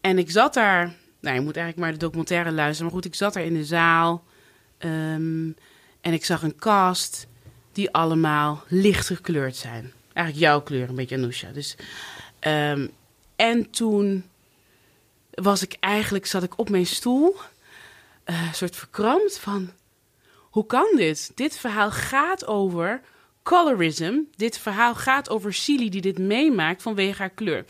En ik zat daar, nou je moet eigenlijk maar de documentaire luisteren, maar goed, ik zat daar in de zaal... Um, en ik zag een cast die allemaal licht gekleurd zijn. Eigenlijk jouw kleur, een beetje Anousha. Dus, um, en toen was ik eigenlijk, zat ik op mijn stoel, uh, een soort verkrampt van... Hoe kan dit? Dit verhaal gaat over colorism. Dit verhaal gaat over Silly die dit meemaakt vanwege haar kleur.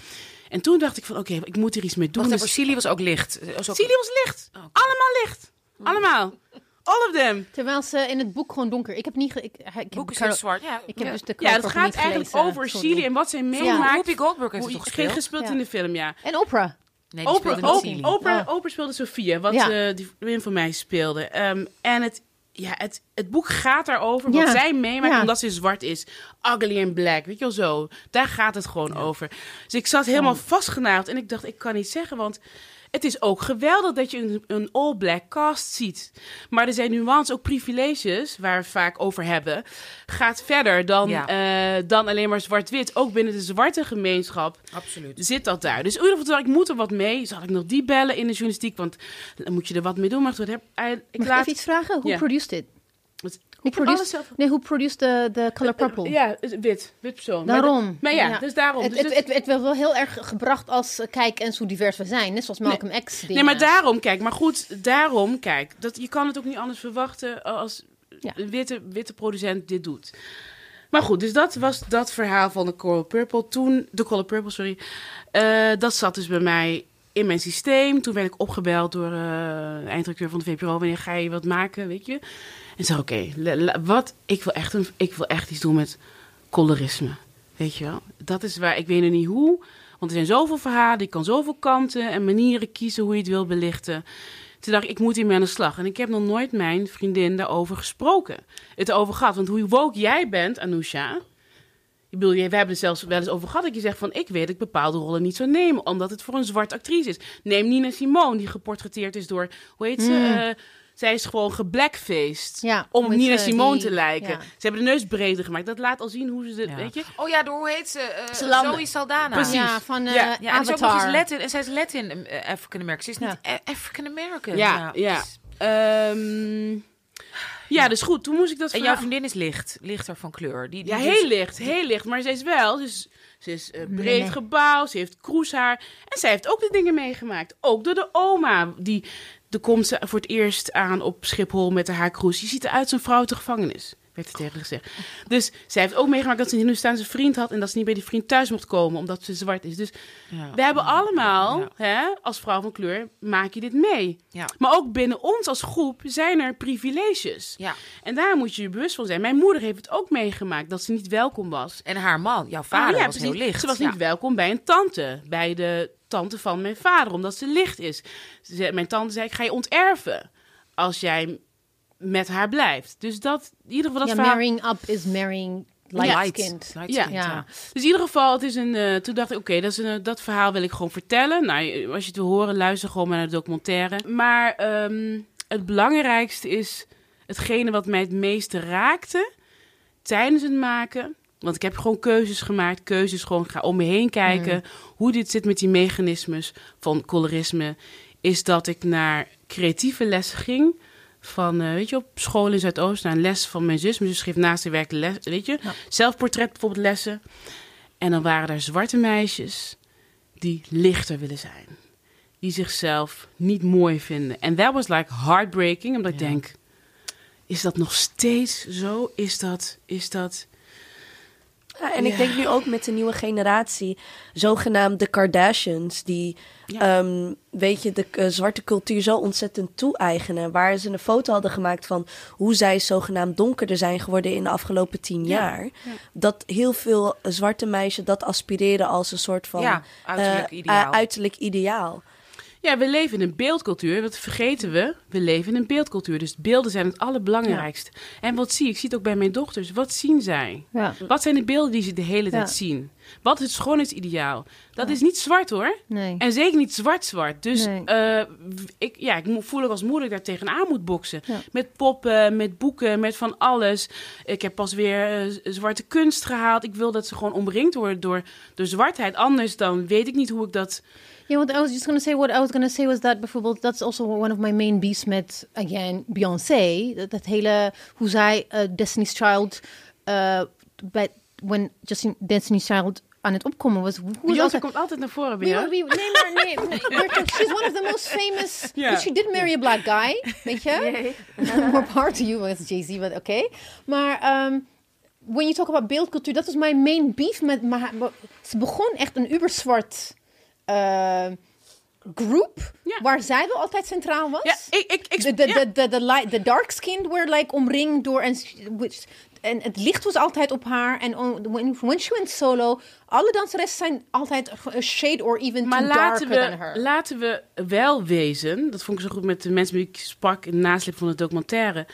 En toen dacht ik van, oké, okay, ik moet er iets mee doen. Wacht dus... Silly was ook licht? Was ook... Silly was licht. Allemaal licht. Allemaal. All of them. Terwijl ze in het boek gewoon donker. Ik heb niet. Ge ik, ik boek is zwart. Ja. Ik heb ja. dus de. Ja, het gaat eigenlijk over Chili en wat zij meemaakt. Whoopi Goldberg heeft het toch gespeeld? gespeeld in de film, ja. En Oprah. Nee, die Oprah, Oprah, Oprah, Oprah, Oprah speelde Sophia, wat ja. uh, die vriendin van mij speelde. Um, en het, ja, het, het boek gaat daarover wat zij meemaakt omdat ze zwart is. Ugly and black, weet je wel zo. Daar gaat het gewoon over. Dus ik zat helemaal vastgenaaid en ik dacht, ik kan niet zeggen, want het is ook geweldig dat je een, een all-black cast ziet. Maar er zijn nuances, ook privileges, waar we het vaak over hebben, gaat verder dan, eh, dan alleen maar zwart-wit. Ook binnen de zwarte gemeenschap Absoluut. zit dat daar. Dus in ieder geval, ik moet er wat mee. Zal ik nog die bellen in de journalistiek? Want dan moet je er wat mee doen. Maar heb, ik Mag laat... ik even iets vragen? Hoe ja. produced dit? Hoe produce, nee, hoe produce de, de color purple? Ja, wit. Wit persoon. Daarom. Maar, ja, dus daarom. Het, dus het, het, het, werd wel heel erg gebracht als, eh, kijk eens hoe divers we zijn. Net zoals Malcolm nee. X. Nee, maar daarom, kijk. Maar goed, daarom, kijk. Dat, je kan het ook niet anders verwachten als een witte, witte producent dit doet. Maar goed, dus dat was dat verhaal van de Color Purple. Toen, de Color Purple, sorry. Uh, dat zat dus bij mij in mijn systeem. Toen werd ik opgebeld door uh, de eindredacteur van de VPRO. Wanneer ga je wat maken, weet je? En zei, oké, wat? Ik wil, echt ik wil echt iets doen met colorisme. Weet je wel? Dat is waar, ik weet nog niet hoe. Want er zijn zoveel verhalen, ik kan zoveel kanten en manieren kiezen hoe je het wil belichten. Toen dacht ik, ik moet hiermee aan de slag. En ik heb nog nooit mijn vriendin daarover gesproken. Het over gehad. Want hoe woke jij bent, Anousha... Ik bedoel, we hebben het zelfs wel eens over gehad dat je zegt van... ik weet dat ik bepaalde rollen niet zou nemen... omdat het voor een zwart actrice is. Neem Nina Simone, die geportretteerd is door... hoe heet ze? Mm. Uh, zij is gewoon geblackfaced ja, om op Nina Simone te lijken. Ja. Ze hebben de neus breder gemaakt. Dat laat al zien hoe ze... De, weet je? Oh ja, door hoe heet ze? Uh, Zoe Saldana. Precies. Ja, van uh, ja. ja, en is ook nog eens Latin. En zij is Latin African American. Ze is niet African American. Ja, ja. ja. Um, ja, dus goed, toen moest ik dat En jouw vriendin is licht, lichter van kleur. Die, die ja, heel licht, heel licht. Maar ze is wel, dus ze is uh, breed nee. gebouwd, ze heeft kroeshaar. En zij heeft ook de dingen meegemaakt. Ook door de oma, die de komt ze voor het eerst aan op Schiphol met haar kroes. Je ziet eruit als een vrouw uit de gevangenis tegen gezegd. Dus zij heeft ook meegemaakt dat ze een Hindoestaanse vriend had... en dat ze niet bij die vriend thuis mocht komen omdat ze zwart is. Dus ja. we hebben allemaal, ja. hè, als vrouw van kleur, maak je dit mee. Ja. Maar ook binnen ons als groep zijn er privileges. Ja. En daar moet je je bewust van zijn. Mijn moeder heeft het ook meegemaakt dat ze niet welkom was. En haar man, jouw vader, ah, was heel licht. Ze was niet welkom bij een tante, bij de tante van mijn vader, omdat ze licht is. Ze, mijn tante zei, ik ga je onterven als jij met haar blijft. Dus dat, in ieder geval dat ja, marrying up is marrying light-skinned. Light ja. ja. Dus in ieder geval, het is een, uh, toen dacht ik, oké, okay, dat, is een, dat verhaal wil ik gewoon vertellen. Nou, als je het wil horen, luister gewoon naar de documentaire. Maar um, het belangrijkste is hetgene wat mij het meeste raakte tijdens het maken. Want ik heb gewoon keuzes gemaakt, keuzes gewoon, ga om me heen kijken. Mm. Hoe dit zit met die mechanismes van colorisme. Is dat ik naar creatieve lessen ging van, uh, weet je, op school in Zuidoost naar een les van mijn zus. Mijn zus geeft naast de werk les, weet je, ja. zelfportret bijvoorbeeld lessen. En dan waren er zwarte meisjes die lichter willen zijn. Die zichzelf niet mooi vinden. En that was like heartbreaking, omdat ja. ik denk, is dat nog steeds zo? Is dat, is dat... Ja, en ik denk nu ook met de nieuwe generatie, zogenaamd de Kardashians, die, ja. um, weet je, de uh, zwarte cultuur zo ontzettend toe-eigenen. Waar ze een foto hadden gemaakt van hoe zij zogenaamd donkerder zijn geworden in de afgelopen tien ja. jaar. Dat heel veel zwarte meisjes dat aspireren als een soort van uiterlijk, uh, ideaal. Uh, uiterlijk ideaal. Ja, we leven in een beeldcultuur. Wat vergeten we? We leven in een beeldcultuur. Dus beelden zijn het allerbelangrijkste. Ja. En wat zie ik? Ik zie het ook bij mijn dochters. Wat zien zij? Ja. Wat zijn de beelden die ze de hele tijd ja. zien? Wat is het schoonheidsideaal? Dat is niet zwart hoor. Nee. En zeker niet zwart-zwart. Dus nee. uh, ik, ja, ik voel ook als moeder dat ik daar tegenaan moet boksen. Met poppen, met boeken, met van alles. Ik heb pas weer uh, zwarte kunst gehaald. Ik wil dat ze gewoon omringd worden door, door zwartheid. Anders dan weet ik niet hoe ik dat... Yeah, what I was just gonna say. What I was gonna say was that bijvoorbeeld that's also one of my main beefs met again Beyoncé. Dat, dat hele hoe zij uh, Destiny's Child uh, bij when Justin Destiny's Child aan het opkomen was. Beyoncé komt altijd naar voren bij jou. Nee, maar nee, nee, she's one of the most famous. Yeah. She did marry a black guy, weet je? More power to you, was Jay Z, but oké. Okay. Maar um, when you talk about beeldcultuur, dat was mijn main beef met. Maar, ze begon echt een uberzwart uh, groep ja. waar zij wel altijd centraal was. Ja, ik, ik, ik, de, de, de, de, de, light, de dark skinned were like omringd door en en het licht was altijd op haar en when, when she went solo, alle danseressen zijn altijd a shade or even maar too laten darker we, than her. Laten we wel wezen, dat vond ik zo goed met de mensen die ik sprak in de nasleep van de documentaire.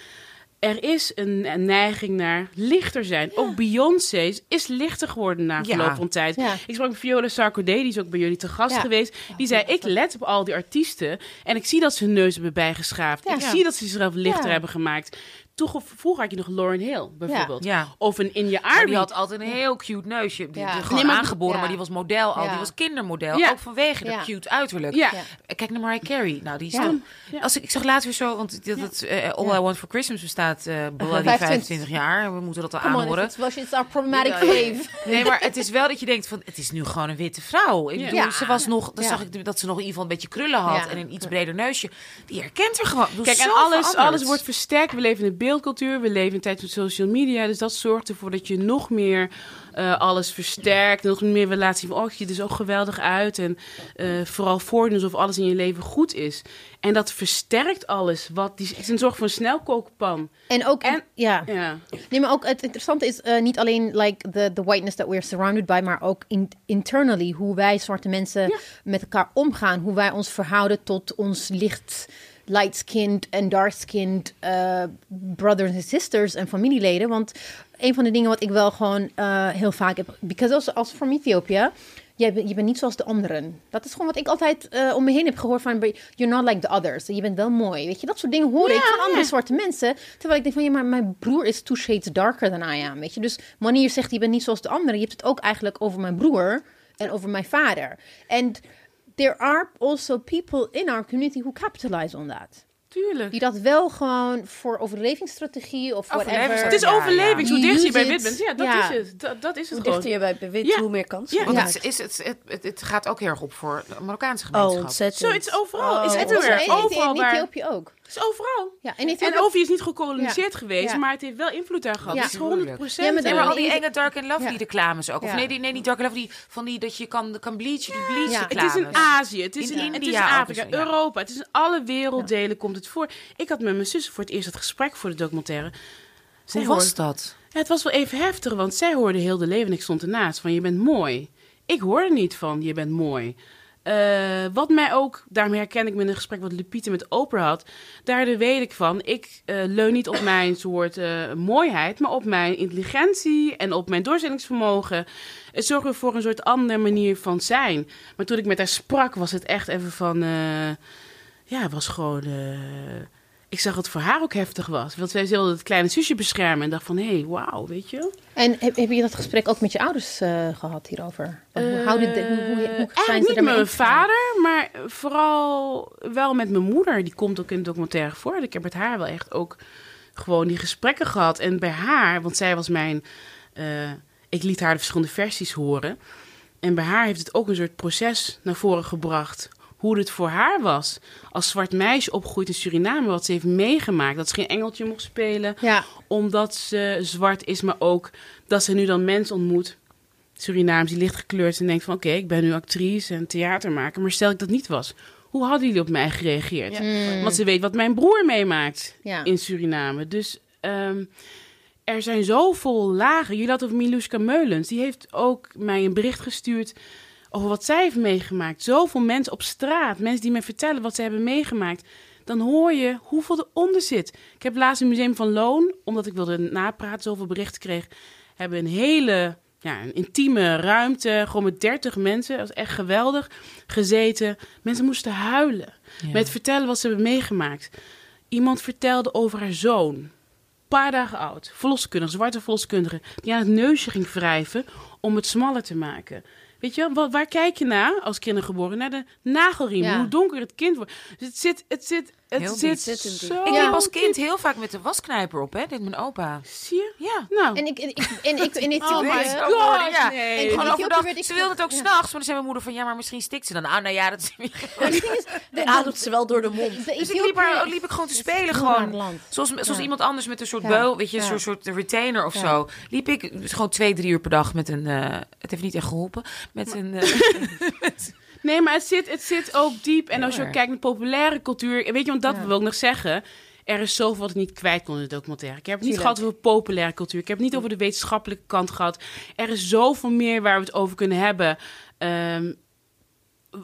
Er is een, een, neiging naar lichter zijn. Ook Beyoncé is lichter geworden na verloop van tijd. Ik sprak met Viola Sarkodie, die is ook bij jullie te gast geweest. Die zei, ik let op al die artiesten en ik zie dat ze hun neus hebben bijgeschaafd. Ik zie dat ze zichzelf lichter hebben gemaakt. Toch, vroeger had je nog Lauren Hill, bijvoorbeeld. Ja. Of een Inja Arby. Die had altijd een heel cute neusje. Die, ja. gewoon aangeboren, maar die was model al. Die was kindermodel. Ook vanwege dat cute uiterlijk. Kijk naar Mariah Carey. Nou, die is dan... Als ik, ik zag later weer zo... Want dat, dat uh, All I Want For Christmas bestaat uh, bloody 25 jaar. We moeten dat al aanhoren. Het was it's our problematic wave. Nee, maar het is wel dat je denkt van... Het is nu gewoon een witte vrouw. Ik bedoel, ze was nog... Dan zag ik dat ze nog in ieder geval een beetje krullen had. En een iets breder neusje. Die herkent er gewoon. Kijk, en alles, alles wordt versterkt. We leven in een beeldcultuur. We leven in tijd van social media. Dus dat zorgt ervoor dat je nog meer uh, alles versterkt. Nog meer wil laten zien van, oh, je er zo geweldig uit. En uh, vooral voordoen alsof alles in je leven goed is. En dat versterkt alles. Wat, die, het is een soort van snelkookpan. En ook, en, ja. ja. Nee, maar ook het interessante is uh, niet alleen like the, the whiteness that we're surrounded by, maar ook in, internally hoe wij zwarte mensen ja. met elkaar omgaan. Hoe wij ons verhouden tot ons licht light-skinned en dark-skinned uh, brothers en sisters en familieleden. Want een van de dingen wat ik wel gewoon uh, heel vaak heb, because als, als from Ethiopië, je, je bent niet zoals de anderen. Dat is gewoon wat ik altijd uh, om me heen heb gehoord van, you're not like the others. Je bent wel mooi, weet je. Dat soort dingen hoor ik van andere zwarte mensen. Terwijl ik denk van, ja, maar mijn broer is two shades darker than I am, weet je. Dus wanneer je zegt, je bent niet zoals de anderen, je hebt het ook eigenlijk over mijn broer en over mijn vader. En there are also people in our community who capitalize on that. Tuurlijk. Die dat wel gewoon voor overlevingsstrategie of whatever. Het is overleving. Hoe dichter je bij wit bent, ja, dat is het. Dat, dat is het hoe dichter je bij wit, hoe meer kans. Ja. Want het, is, het, het, het, gaat ook heel erg op voor de Marokkaanse gemeenschap. Oh, ontzettend. Zo, het is overal. Oh, is everywhere. Overal in Ethiopië ook. Is overal. Ja, en, en Ovi is niet gekoloniseerd geweest, maar het heeft wel invloed daar gehad. Ja. Het is 100 procent. Ja, maar, maar al die enge Dark and Lovely reclames ook. Of nee, die, nee, niet Dark and Lovely, van die dat je kan, kan bleachen, die bleach reclames. Het is in Azië, het is in, in India, het is Afrika, Europa. Het is in alle werelddelen komt het voor. Ik had met mijn zus voor het eerst het gesprek voor de documentaire. Hoe was dat? het was wel even heftig, want zij hoorde heel de leven en ik stond ernaast van je bent mooi. Ik hoorde niet van je bent mooi. Uh, wat mij ook, daarom herken ik me in een gesprek wat Lupita met Oprah had. Daar weet ik van, ik uh, leun niet op mijn soort uh, mooiheid, maar op mijn intelligentie en op mijn doorzettingsvermogen. Het zorgde voor een soort andere manier van zijn. Maar toen ik met haar sprak, was het echt even van, ja, was gewoon ik zag dat het voor haar ook heftig was. Want zij wilde het kleine zusje beschermen. En dacht van, hé, hey, wauw, weet je. En heb, heb, je dat gesprek ook met je ouders uh, gehad hierover? Uh, hoe, houden de, hoe, hoe, hoe zijn niet met mijn vader, maar vooral wel met mijn moeder. Die komt ook in het documentaire voor. Ik heb met haar wel echt ook gewoon die gesprekken gehad. En bij haar, want zij was mijn... Uh, ik liet haar de verschillende versies horen. En bij haar heeft het ook een soort proces naar voren gebracht hoe het voor haar was. Als zwart meisje opgegroeid in Suriname, wat ze heeft meegemaakt. Dat ze geen engeltje mocht spelen, ja. omdat ze zwart is, maar ook dat ze nu dan mensen ontmoet. Surinaams die licht gekleurd en denkt van oké, ik ben nu actrice en theatermaker, maar stel ik dat niet was. Hoe hadden jullie op mij gereageerd? Mm. Want ze weet wat mijn broer meemaakt in Suriname. Dus um, er zijn zoveel lagen. Jullie hadden over Miluska Meulens. Die heeft ook mij een bericht gestuurd over wat zij heeft meegemaakt. Zoveel mensen op straat, mensen die me vertellen wat ze hebben meegemaakt. Dan hoor je hoeveel eronder zit. Ik heb laatst een museum van Loon, omdat ik wilde napraten, zoveel berichten kreeg. Hebben een hele ja, een intieme ruimte, gewoon met 30 mensen. Dat was echt geweldig. Gezeten. Mensen moesten huilen. Met vertellen wat ze hebben meegemaakt. Iemand vertelde over haar zoon. paar dagen oud. Verloskundige, zwarte verloskundige. Die aan het neusje ging wrijven om het smaller te maken. Weet je, wat, waar kijk je naar als kindergeboren? Naar de nagelriem, hoe donker het kind wordt. Dus het zit, het zit, het heel zit zo... Ik liep als kind heel vaak met de wasknijper op, hè? Dit mijn opa. Zie je? Ja. Nou. En ik, en ik, en ik in oh my god, ja. Nee. En overdag, ze wilde het ook s'nachts, maar dan zei mijn moeder van... Ja, maar misschien stikt ze dan. Ah, nou ja, dat is weer... ademt ze wel door de mond. Dus ik liep, maar, liep ik gewoon te spelen, gewoon. Zoals, zoals iemand anders met een soort beul, weet je, zo'n soort retainer of zo. Liep ik gewoon twee, drie uur per dag met een... Uh, het heeft niet echt geholpen. Met een... Uh, Nee, maar het zit, het zit ook diep. En als je kijkt naar populaire cultuur... Weet je, want dat wil ik nog zeggen... Er is zoveel wat ik niet kwijt kon in de documentaire. Ik heb het niet gehad over populaire cultuur. Ik heb het niet over de wetenschappelijke kant gehad. Er is zoveel meer waar we het over kunnen hebben. Um,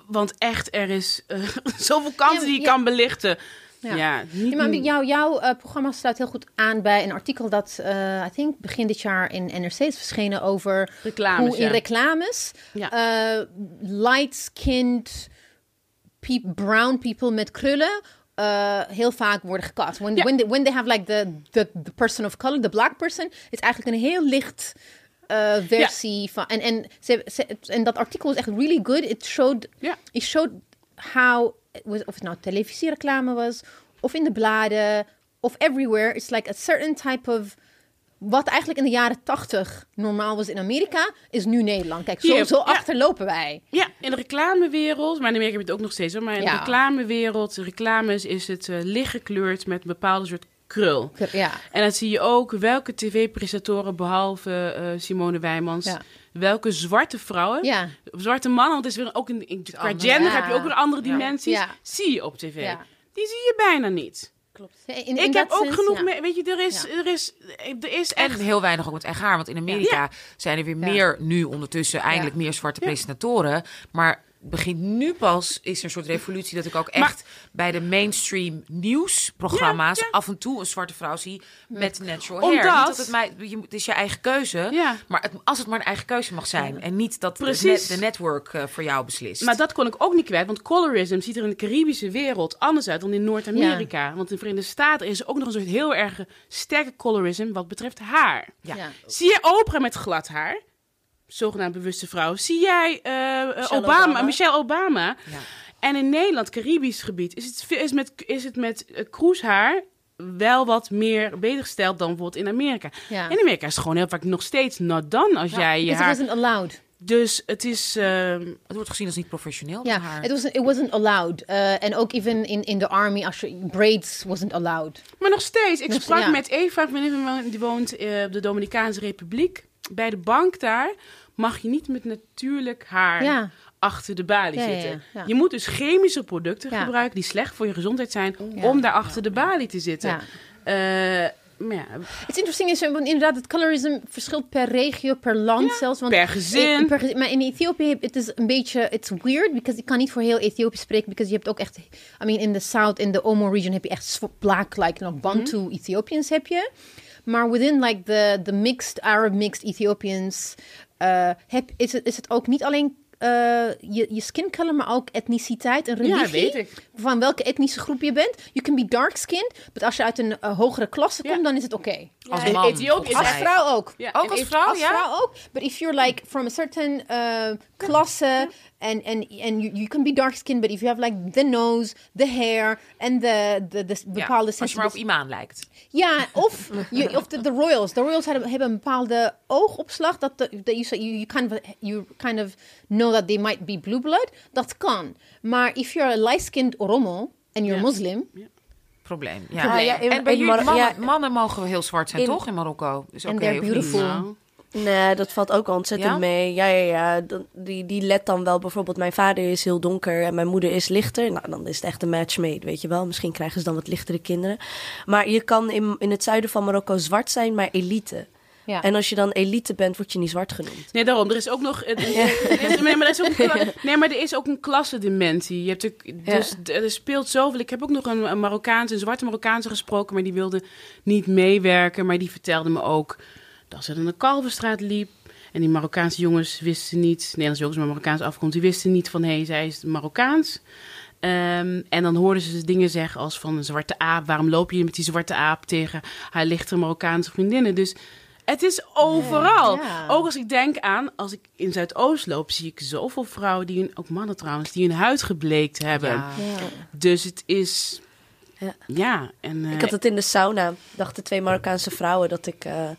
want echt, er is uh, zoveel kanten die je kan belichten. Ja, ja, maar jou, jouw uh, programma sluit heel goed aan bij een artikel dat, uh, I think, begin dit jaar in NRC is verschenen over reclames, hoe in reclames uh, light-skinned brown people met krullen heel vaak worden gecast. When, when, they, when they have like the, the, the person of color, the black person, is eigenlijk een heel licht versie van. En, en, en dat artikel was echt really good. It showed, it showed how of het nou televisiereclame was, of in de bladen, of everywhere. It's like a certain type of. Wat eigenlijk in de jaren tachtig normaal was in Amerika, is nu Nederland. Kijk, zo, zo achterlopen wij. Ja, in de reclamewereld, maar in Amerika heb je het ook nog steeds hoor. Maar in de reclamewereld, reclames, is het uh, lichtgekleurd met een bepaalde soort krul. Ja. En dan zie je ook welke tv-presentatoren, behalve uh, Simone Wijmans, ja welke zwarte vrouwen, ja. zwarte mannen, want het is weer ook in, in qua gender heb je ook weer andere dimensies, zie je op tv. Die zie je bijna niet. Klopt. ik heb ook genoeg, mee, weet je, er is, er is, er is echt... En heel weinig ook met echt haar, want in Amerika zijn er weer meer nu ondertussen eindelijk meer zwarte presentatoren, maar begint nu pas, is er een soort revolutie dat ik ook echt bij de mainstream nieuwsprogramma's af en toe een zwarte vrouw zie met natural hair. Omdat, niet dat het, mij, je, het is je eigen keuze, maar het, als het maar een eigen keuze mag zijn en niet dat de, de network uh, voor jou beslist. Maar dat kon ik ook niet kwijt, want colorism ziet er in de Caribische wereld anders uit dan in Noord-Amerika. Want in de Verenigde Staten is er ook nog een soort heel erg sterke colorism wat betreft haar. Zie je Oprah met glad haar? Zogenaamd bewuste vrouw. Zie jij uh, Obama, Michelle Obama? Ja. En in Nederland, Caribisch gebied, is het, is met, is het met uh, kroeshaar wel wat meer beter gesteld dan bijvoorbeeld in Amerika. Ja. In Amerika is het gewoon heel vaak nog steeds not done als jij je haar... wasn't allowed. Dus het is... Uh, het wordt gezien als niet professioneel. Ja, yeah, it, was, it wasn't allowed. En ook even in, in the army, als je, braids wasn't allowed. Maar nog steeds. Ik dus, sprak ja. met Eva, die woont uh, op de Dominicaanse Republiek. Bij de bank daar mag je niet met natuurlijk haar achter de balie zitten. je moet dus chemische producten gebruiken die slecht voor je gezondheid zijn om daar achter de balie te zitten. Uh, ja. Het interesting is inderdaad, het colorism verschilt per regio, per land zelfs. Want per gezin. per, maar in Ethiopië het is een beetje, it's weird, because ik kan niet voor heel Ethiopië spreken, because je hebt ook echt, I mean, in the south, in the Omo region heb je echt black, like, you know, Bantu mm Ethiopians heb je. Maar within like the, the mixed Arab mixed Ethiopians uh, heb, is, het, is het ook niet alleen uh, je, je skin color, maar ook etniciteit en religie. Ja, weet ik. Van welke etnische groep je bent. You can be dark skinned, maar als je uit een uh, hogere klasse komt, dan is het oké. Okay. Als man. Ethiopië als vrouw ook. Ja. Ook als vrouw, als vrouw ook. But if you're like from a certain klasse and and and you, you can be dark skinned, but if you have like the nose, the hair and the the, the bepaalde ja, als je maar op imaan lijkt. Ja, of je, of de, de royals. De royals hebben, hebben een bepaalde oogopslag dat dat you, you you kind of you kind of know that they might be blue blood. Dat kan. Maar if you're a light skinned Oromo and you're Muslim. Probleem. Ja. ja en bij jullie mannen, mannen mogen heel zwart zijn, toch? In Marokko. Dus en okay, beautiful. Nou. Nee, dat valt ook ontzettend mee. Ja, ja, ja. Die, die let dan wel bijvoorbeeld... mijn vader is heel donker en mijn moeder is lichter. Nou, dan is het echt een match made, weet je wel. Misschien krijgen ze dan wat lichtere kinderen. Maar je kan in, in het zuiden van Marokko zwart zijn, maar elite. Ja. En als je dan elite bent, word je niet zwart genoemd. Nee, daarom. Er is ook nog. Er is, nee, maar er is ook een, nee, maar er is ook een klassendimensie. Je hebt ook, dus er speelt zoveel. Ik heb ook nog een, een Marokkaanse, een zwarte Marokkaanse gesproken, maar die wilde niet meewerken. Maar die vertelde me ook dat ze in de Kalverstraat liep. En die Marokkaanse jongens wisten niet, Nederlandse jongens met Marokkaanse afkomst, die wisten niet van hé, hey, zij is Marokkaans. Um, en dan hoorden ze dingen zeggen als van een zwarte aap. Waarom loop je met die zwarte aap tegen haar lichte Marokkaanse vriendinnen? Dus het is overal. Ook als ik denk aan, als ik in Zuidoost loop, zie ik zoveel vrouwen, die hun, ook mannen trouwens, die hun huid gebleekt hebben. Ja. Dus het is. Ja. en, ik had het in de sauna, dachten twee Marokkaanse vrouwen dat ik. Uh,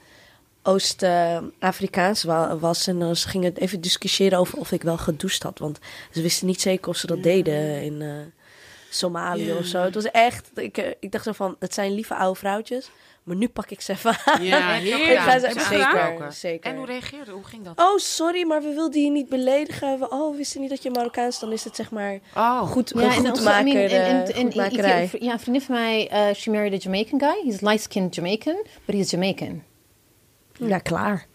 Oost-Afrikaans was. En dan ze gingen even discussiëren over of ik wel gedoucht had. Want ze wisten niet zeker of ze dat deden in uh, Somalië of zo. Het was echt, ik, eh, ik dacht zo van, het zijn lieve oude vrouwtjes. Maar nu pak ik ze even aan. Ja, ik ga ze zeker, zeker. En hoe reageerde? Hoe ging dat? Oh, sorry, maar we wilden je niet beledigen. We, oh, we wisten niet dat je Marokkaans Dan is het zeg maar oh. goed, ja, goed maken. ja, een vriendin van mij, uh, she married a Jamaican guy. He's light-skinned Jamaican, but he's Jamaican. Ja, klaar.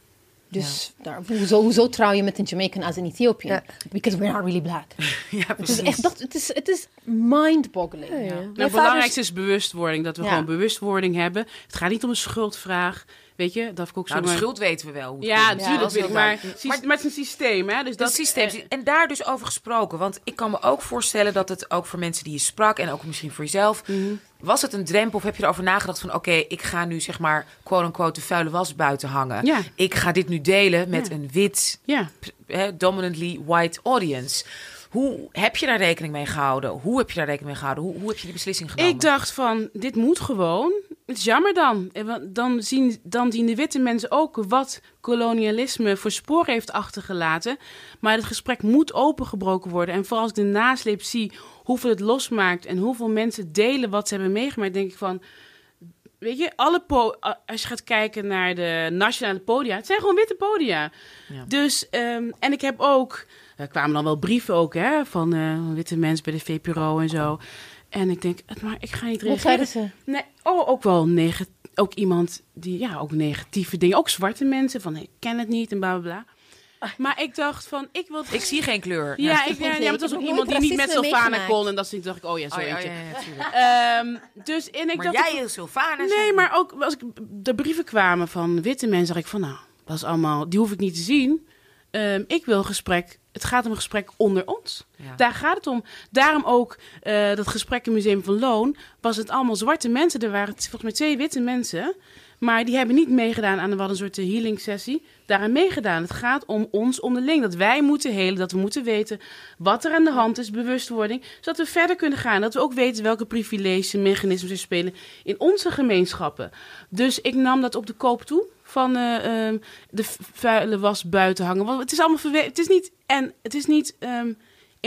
Dus daar, hoezo, hoezo trouw je met een Jamaican als een Ethiopian? Because we're not really black. ja, het is echt dat, het is, het is mind-boggling. Ja, nou, het belangrijkste is bewustwording. Dat we gewoon bewustwording hebben. Het gaat niet om een schuldvraag. Weet je, dat ik ook nou, zo. de schuld weten we wel. Hoe ja, natuurlijk weet ik. Maar, maar, maar het is een systeem, hè? Dus dat systeem. En daar dus over gesproken. Want ik kan me ook voorstellen dat het ook voor mensen die je sprak en ook misschien voor jezelf. Mhm. Was het een drempel of heb je erover nagedacht van oké, ik ga nu zeg maar quote-unquote de vuile was buiten hangen. Ja. Ik ga dit nu delen met een wit, ja. dominantly white audience. Hoe heb je daar rekening mee gehouden? Hoe heb je daar rekening mee gehouden? Hoe, hoe heb je die beslissing genomen? Ik dacht van, dit moet gewoon. Het is jammer dan. Dan zien, dan zien de witte mensen ook wat kolonialisme voor sporen heeft achtergelaten. Maar het gesprek moet opengebroken worden. En vooral als ik de nasleep zie hoeveel het losmaakt... en hoeveel mensen delen wat ze hebben meegemaakt... denk ik van, weet je, alle als je gaat kijken naar de nationale podia... het zijn gewoon witte podia. Ja. Dus, um, en ik heb ook... Er kwamen dan wel brieven ook hè, van uh, witte mensen bij de VPRO en zo... En ik denk, maar ik ga niet reageren. Wat ze? Nee, oh, ook wel negatief. Ook iemand die, ja, ook negatieve dingen. Ook zwarte mensen, van ik ken het niet en bla bla bla. Maar ik dacht van, ik wil... Ik zie geen kleur. Ja, ik, ja, ja, maar het was ook iemand die niet met Sylvana kon. En dat dacht ik, oh ja, zo oh, eentje. Ja, um, dus, en ik maar dacht... jij is Sylvana. Nee, maar ook als ik, de brieven kwamen van witte mensen, zag ik van, nou, dat is allemaal... Die hoef ik niet te zien. Um, ik wil een gesprek het gaat om een gesprek onder ons. Daar gaat het om. Daarom ook uh, dat gesprek in Museum van Loon. Was het allemaal zwarte mensen. Er waren volgens mij twee witte mensen. Maar die hebben niet meegedaan aan wat een soort healing sessie. Daaraan meegedaan. Het gaat om ons onderling. Dat wij moeten helen. Dat we moeten weten wat er aan de hand is. Bewustwording. Zodat we verder kunnen gaan. Dat we ook weten welke privileges en mechanismen er spelen in onze gemeenschappen. Dus ik nam dat op de koop toe van uh, de vuile was buiten hangen. Want het is allemaal verweven. Het is niet en het is niet um,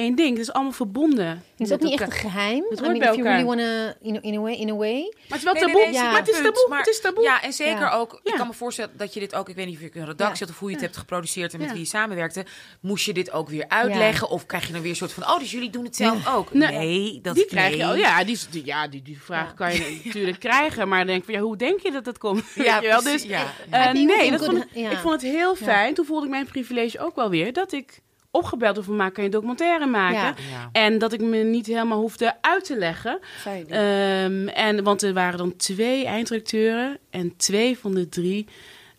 één ding. Het is allemaal verbonden. Het is ook niet echt een geheim. Het hoort I mean, bij elkaar. You really in, in, a way, in a way. Maar het is wel taboe. Nee, nee, ja. Maar het is taboe. Maar, het is taboe. Ja, en zeker ja. ook. Ik kan me voorstellen dat je dit ook. Ik weet niet of je een redactie had of hoe je het hebt geproduceerd en met wie je samenwerkte. Moest je dit ook weer uitleggen? Of krijg je dan weer een soort van. Oh, dus jullie doen het zelf ook? Nee, nee dat die krijg je al. Ja, die, die, ja, die, die vraag kan je natuurlijk krijgen. Maar denk van ja, hoe denk je dat dat komt? Ja, wel? Dus uh, nee, dat vond, ik vond het heel fijn. Toen voelde ik mijn privilege ook wel weer dat ik opgebeld over maken, kan je documentaire maken. En dat ik me niet helemaal hoefde uit te leggen. Um, en, want er waren dan twee eindredacteuren en twee van de drie...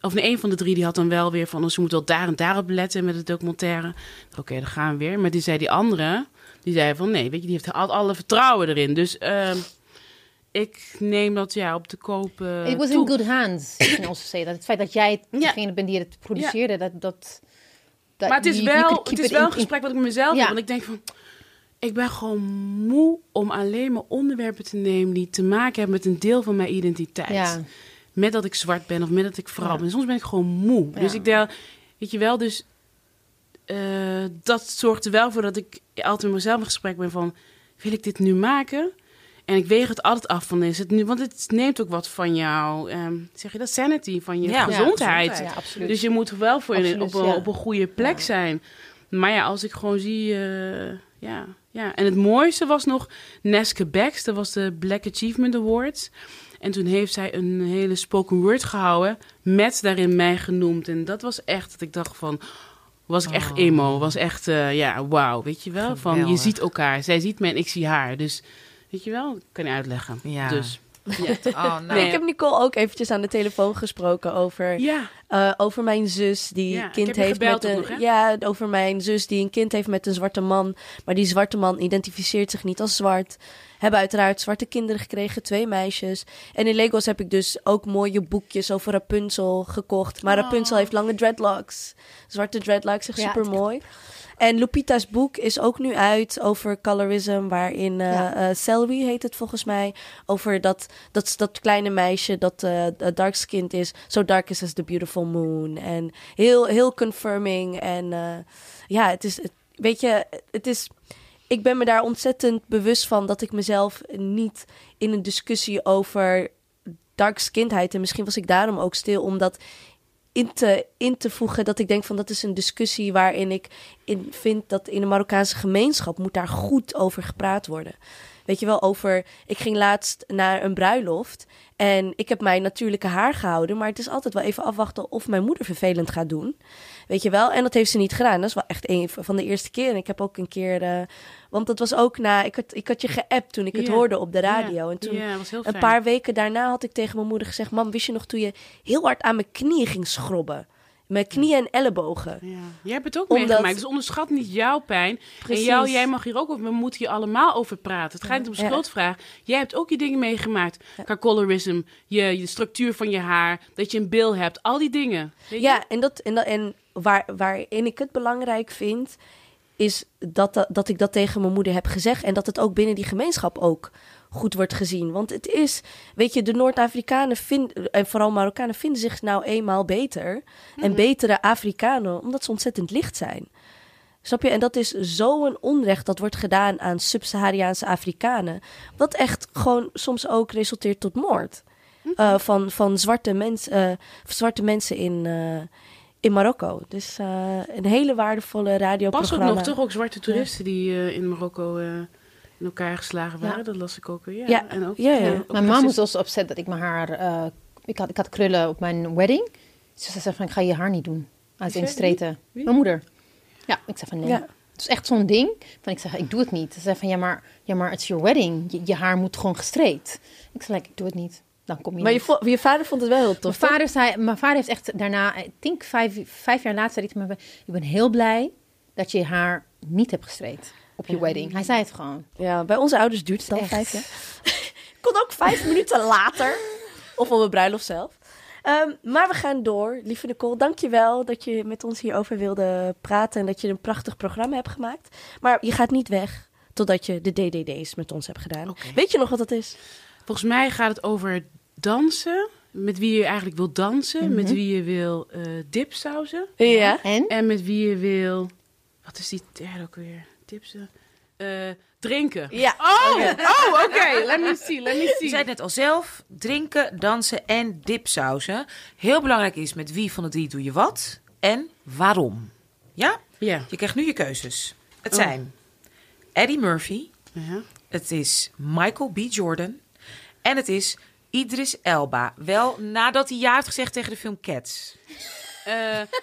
Of nee, een van de drie die had dan wel weer van... ze moeten wel daar en daarop letten met het documentaire. Oké, okay, dan gaan we weer. Maar die zei die andere... Die zei van nee, weet je, die heeft al alle vertrouwen erin. Dus... Uh, ik neem dat ja op de koop. Uh, It was in good hands. You can also say dat het feit dat jij degene bent die het produceerde, dat, dat maar het is wel, het is wel een gesprek wat ik met mezelf heb. Want ik denk van, ik ben gewoon moe om alleen maar onderwerpen te nemen die te maken hebben met een deel van mijn identiteit. Met dat ik zwart ben of met dat ik vrouw ben. Soms ben ik gewoon moe. Dus ik denk, weet je wel, dus uh, dat zorgt er wel voor dat ik altijd met mezelf in gesprek ben van, wil ik dit nu maken? En ik weeg het altijd af van is het nu, want het neemt ook wat van jou, um, zeg je dat, sanity, van je ja, gezondheid. Ja, absoluut. Dus je moet wel voor je op, een, op een goede plek zijn. Maar ja, als ik gewoon zie, uh, ja, ja. En het mooiste was nog Neske Becks, dat was de Black Achievement Awards. En toen heeft zij een hele spoken word gehouden, met daarin mij genoemd. En dat was echt dat ik dacht van, was ik echt oh. emo, was echt, uh, ja, wauw, weet je wel. Van, je ziet elkaar, zij ziet mij en ik zie haar, dus... Weet je wel? kan je uitleggen. Ja. Dus. Ja. Oh, nou. Ik heb Nicole ook eventjes aan de telefoon gesproken over, ja. uh, over mijn zus die ja, kind heeft met een nog, ja over mijn zus die een kind heeft met een zwarte man, maar die zwarte man identificeert zich niet als zwart. Hebben uiteraard zwarte kinderen gekregen, twee meisjes. En in Lagos heb ik dus ook mooie boekjes over Rapunzel gekocht. Maar oh. Rapunzel heeft lange dreadlocks. Zwarte dreadlocks, echt super mooi. En Lupita's boek is ook nu uit over colorism, waarin uh, ja. uh, Selby heet het volgens mij, over dat, dat, dat kleine meisje dat uh, dark skinned is, so dark is as the beautiful moon. En heel, heel confirming. En ja, het is, weet je, het is ik ben me daar ontzettend bewust van dat ik mezelf niet in een discussie over darkskindheid. En misschien was ik daarom ook stil, omdat in te, in te voegen dat ik denk van dat is een discussie waarin ik in vind dat in de Marokkaanse gemeenschap moet daar goed over gepraat worden. Weet je wel, over... Ik ging laatst naar een bruiloft en ik heb mijn natuurlijke haar gehouden. Maar het is altijd wel even afwachten of mijn moeder vervelend gaat doen. Weet je wel? En dat heeft ze niet gedaan. Dat is wel echt een van de eerste keer. En ik heb ook een keer... Uh, want dat was ook na... Ik had, ik had je geappt toen ik het hoorde op de radio. En toen, een paar weken daarna had ik tegen mijn moeder gezegd... Mam, wist je nog toen je heel hard aan mijn knieën ging schrobben? Mijn knieën en ellebogen. Ja. Jij hebt het ook Omdat... meegemaakt, dus onderschat niet jouw pijn. Precies. En jou, jij mag hier ook over, we moeten hier allemaal over praten. Het gaat niet om schuldvraag. Jij hebt ook je dingen meegemaakt. Colorism, je, je structuur van je haar, dat je een bil hebt, al die dingen. Ja, en, dat, en, dat, en waar, waarin ik het belangrijk vind, is dat, dat, dat ik dat tegen mijn moeder heb gezegd. En dat het ook binnen die gemeenschap ook goed wordt gezien. Want het is, weet je, de Noord-Afrikanen vinden, en vooral Marokkanen, vinden zich nou eenmaal beter. En mhm. betere Afrikanen, omdat ze ontzettend licht zijn. Snap je? En dat is zo'n onrecht dat wordt gedaan aan Sub-Sahariaanse Afrikanen. Wat echt gewoon soms ook resulteert tot moord. Mhm. Uh, van, van zwarte, mens, uh, zwarte mensen in, uh, in Marokko. Dus een hele waardevolle radioprogramma. Pas ook nog toch ook zwarte toeristen die in Marokko in elkaar geslagen waren. Dat las ik ook weer. Ja, En ook, ja, ja. Mijn mam was also opzet dat ik mijn haar... Uh, ik, had, ik had krullen op mijn wedding. Ze zei van, ik ga je haar niet doen. Als in streten. Mijn moeder. Ja, ik zei van nee. Het is echt zo'n ding. Van ik zeg, ik doe het niet. Ze zei van, ja maar, ja, maar het is your wedding. Je, je haar moet gewoon gestreed. Ik zei, like, ik doe het niet. Dan kom je maar je, je, vader vond het wel heel tof. Mijn vader, zei, mijn vader heeft echt daarna, ik denk vijf, vijf jaar later, zei hij me, ik ben heel blij dat je haar niet hebt gestreed op je wedding. Hij zei het gewoon. Ja, bij onze ouders duurt het dan vijf jaar. Kon ook vijf minuten later. Of op mijn bruiloft zelf. Um, maar we gaan door. Lieve Nicole, dankjewel dat je met ons hierover wilde praten. En dat je een prachtig programma hebt gemaakt. Maar je gaat niet weg totdat je de DDD's met ons hebt gedaan. Weet je nog wat dat is? Volgens mij gaat het over dansen. Met wie je eigenlijk wil dansen. Met mhm. wie je wil uh, dipsausen. Ja. En? En met wie je wil... Wat is die derde ook weer? Tipsen. Uh, drinken. Ja. Oh, oh oké. Let me see, let me see. Je zei het net al zelf. Drinken, dansen en dipsausen. Heel belangrijk is met wie van de drie doe je wat en waarom. Ja? Ja. Je krijgt nu je keuzes. Het oh. zijn Eddie Murphy. Ja. Het is Michael B. Jordan. En het is Idris Elba. Wel nadat hij ja heeft gezegd tegen de film Cats. Uh,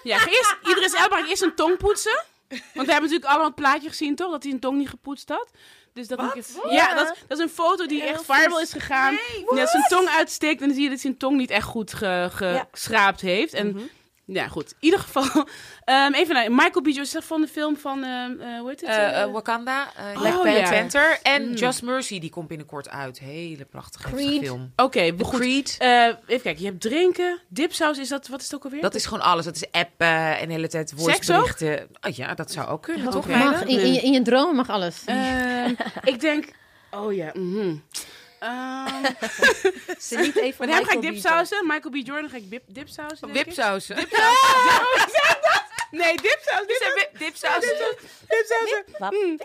ja, eerst, Idris Elba eerst een tong poetsen. Want we hebben natuurlijk allemaal het plaatje gezien, toch? Dat hij zijn tong niet gepoetst had. Dus dat ik ja, dat, dat, is een foto die echt viral is gegaan. Nee, dat zijn tong uitsteekt en dan zie je dat zijn tong niet echt goed geschraapt heeft. En mhm. Ja, goed. In ieder geval, um, even naar Michael B. Jordan van de film van, uh, hoe heet het? Uh, Wakanda, Black oh, Panther. En mm. Just Mercy, die komt binnenkort uit. Hele prachtige film. Oké, okay, goed. Creed. even kijken, je hebt drinken, dipsaus, is dat, wat is het ook alweer? Dat is gewoon alles. Dat is appen en de hele tijd voiceberichten. Oh, ja, dat zou ook kunnen, toch? Mag, in, in, je, in je dromen mag alles. Ehm, ik denk, oh ja, mm Um, Ze niet even Met hem ga ik dipsausen. Michael B. Jordan ga ik dip, dipsausen. Dipsausen. Nee, dipsaus. Dipsaus. Dipsausen.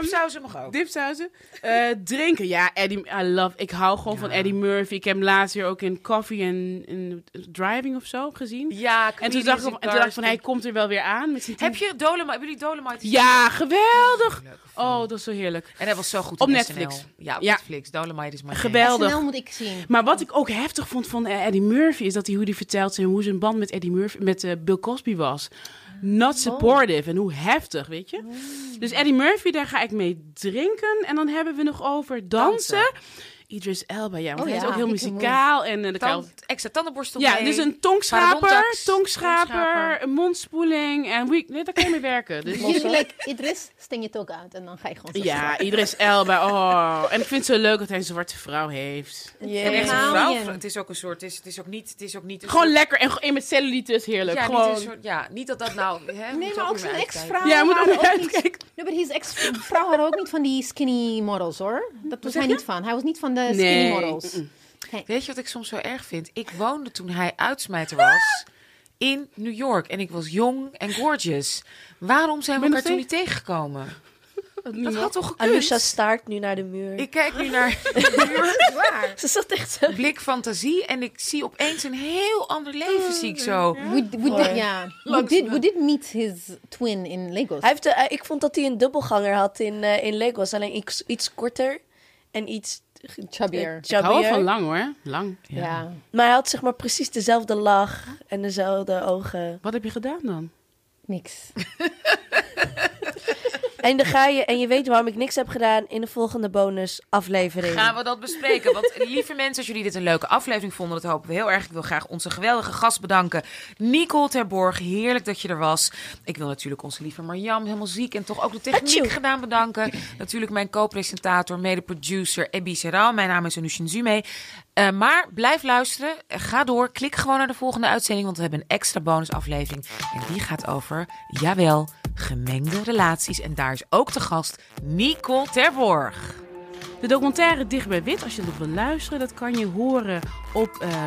Dipsausen mag ook. Dipsausen. Uh, drinken. Ja, Eddie. I love. Ik hou gewoon van Eddie Murphy. Ik heb hem laatst hier ook in Coffee en in Driving of zo gezien. Ja, en toen dacht ik, en toen dacht ik van hij komt er wel weer aan. Met zijn heb je Dolomite? Hebben jullie Dolomite? Ja, geweldig. Oh, dat is zo heerlijk. En hij was zo goed op Netflix. Ja, op Netflix. Dolomite is mijn Geweldig. SNL moet ik zien. Maar wat ik ook heftig vond van Eddie Murphy is dat hij hoe hij vertelt zijn hoe zijn band met Eddie Murphy met uh, Bill Cosby was not supportive. En hoe heftig, weet je? Dus Eddie Murphy, daar ga ik mee drinken. En dan hebben we nog over dansen. Idris Elba, ja, want oh, hij is ook heel muzikaal. En uh, de Tand, extra tandenborstel Ja, dus een tongschraper, tongschaper, een mondspoeling. En wie, nee, daar kan je mee werken. Dus like, Idris, sting je toch uit en dan ga je gewoon zo Ja, Idris Elba, oh. En ik vind het zo leuk dat hij een zwarte vrouw heeft. Echt een vrouw. Het is ook een soort, het is, het is ook niet, het is ook niet. Gewoon lekker en, en met cellulitis, heerlijk. Ja, gewoon. Niet soort, ja, niet dat dat nou. Hè, nee, maar ook zijn ex-vrouw. Ja, moet ook uitkijken. Nee, maar his ex-vrouw had ook niet van die skinny models hoor. Dat was hij niet van. Hij was niet van de skinny models. Weet je wat ik soms zo erg vind? Ik woonde toen hij uitsmijter was in New York. En ik was jong en gorgeous. Waarom zijn we elkaar toen niet tegengekomen? Dat had toch gekund? Alusha staart nu naar de muur. Ik kijk nu naar de muur. Waar? Ze zat echt zo. Blik fantasie en ik zie opeens een heel ander leven, zie ik zo. We, we, did, yeah. we, did, we did meet his twin in Lagos. Hij heeft, uh, ik vond dat hij een dubbelganger had in, uh, in Lagos, alleen iets, iets korter. en iets Chubbier. eh, Ik hou wel van lang hoor. Lang. Ja. Maar hij had zeg maar precies dezelfde lach en dezelfde ogen. Wat heb je gedaan dan? Niks. En dan ga je, en je weet waarom ik niks heb gedaan in de volgende bonus aflevering. Gaan we dat bespreken? Want lieve mensen, als jullie dit een leuke aflevering vonden, dat hopen we heel erg. Ik wil graag onze geweldige gast bedanken. Nicole Terborg, heerlijk dat je er was. Ik wil natuurlijk onze lieve Marjam, helemaal ziek en toch ook de techniek gedaan bedanken. Natuurlijk mijn co-presentator, mede-producer Ebi Serral. Mijn naam is Anushin Zume. Eh, maar blijf luisteren, ga door, klik gewoon naar de volgende uitzending, want we hebben een extra bonusaflevering. En die gaat over, jawel, gemengde relaties. En daar is ook de gast Nicole Terborg. De documentaire Dicht bij Wit, als je nog wil luisteren, dat kan je horen op eh,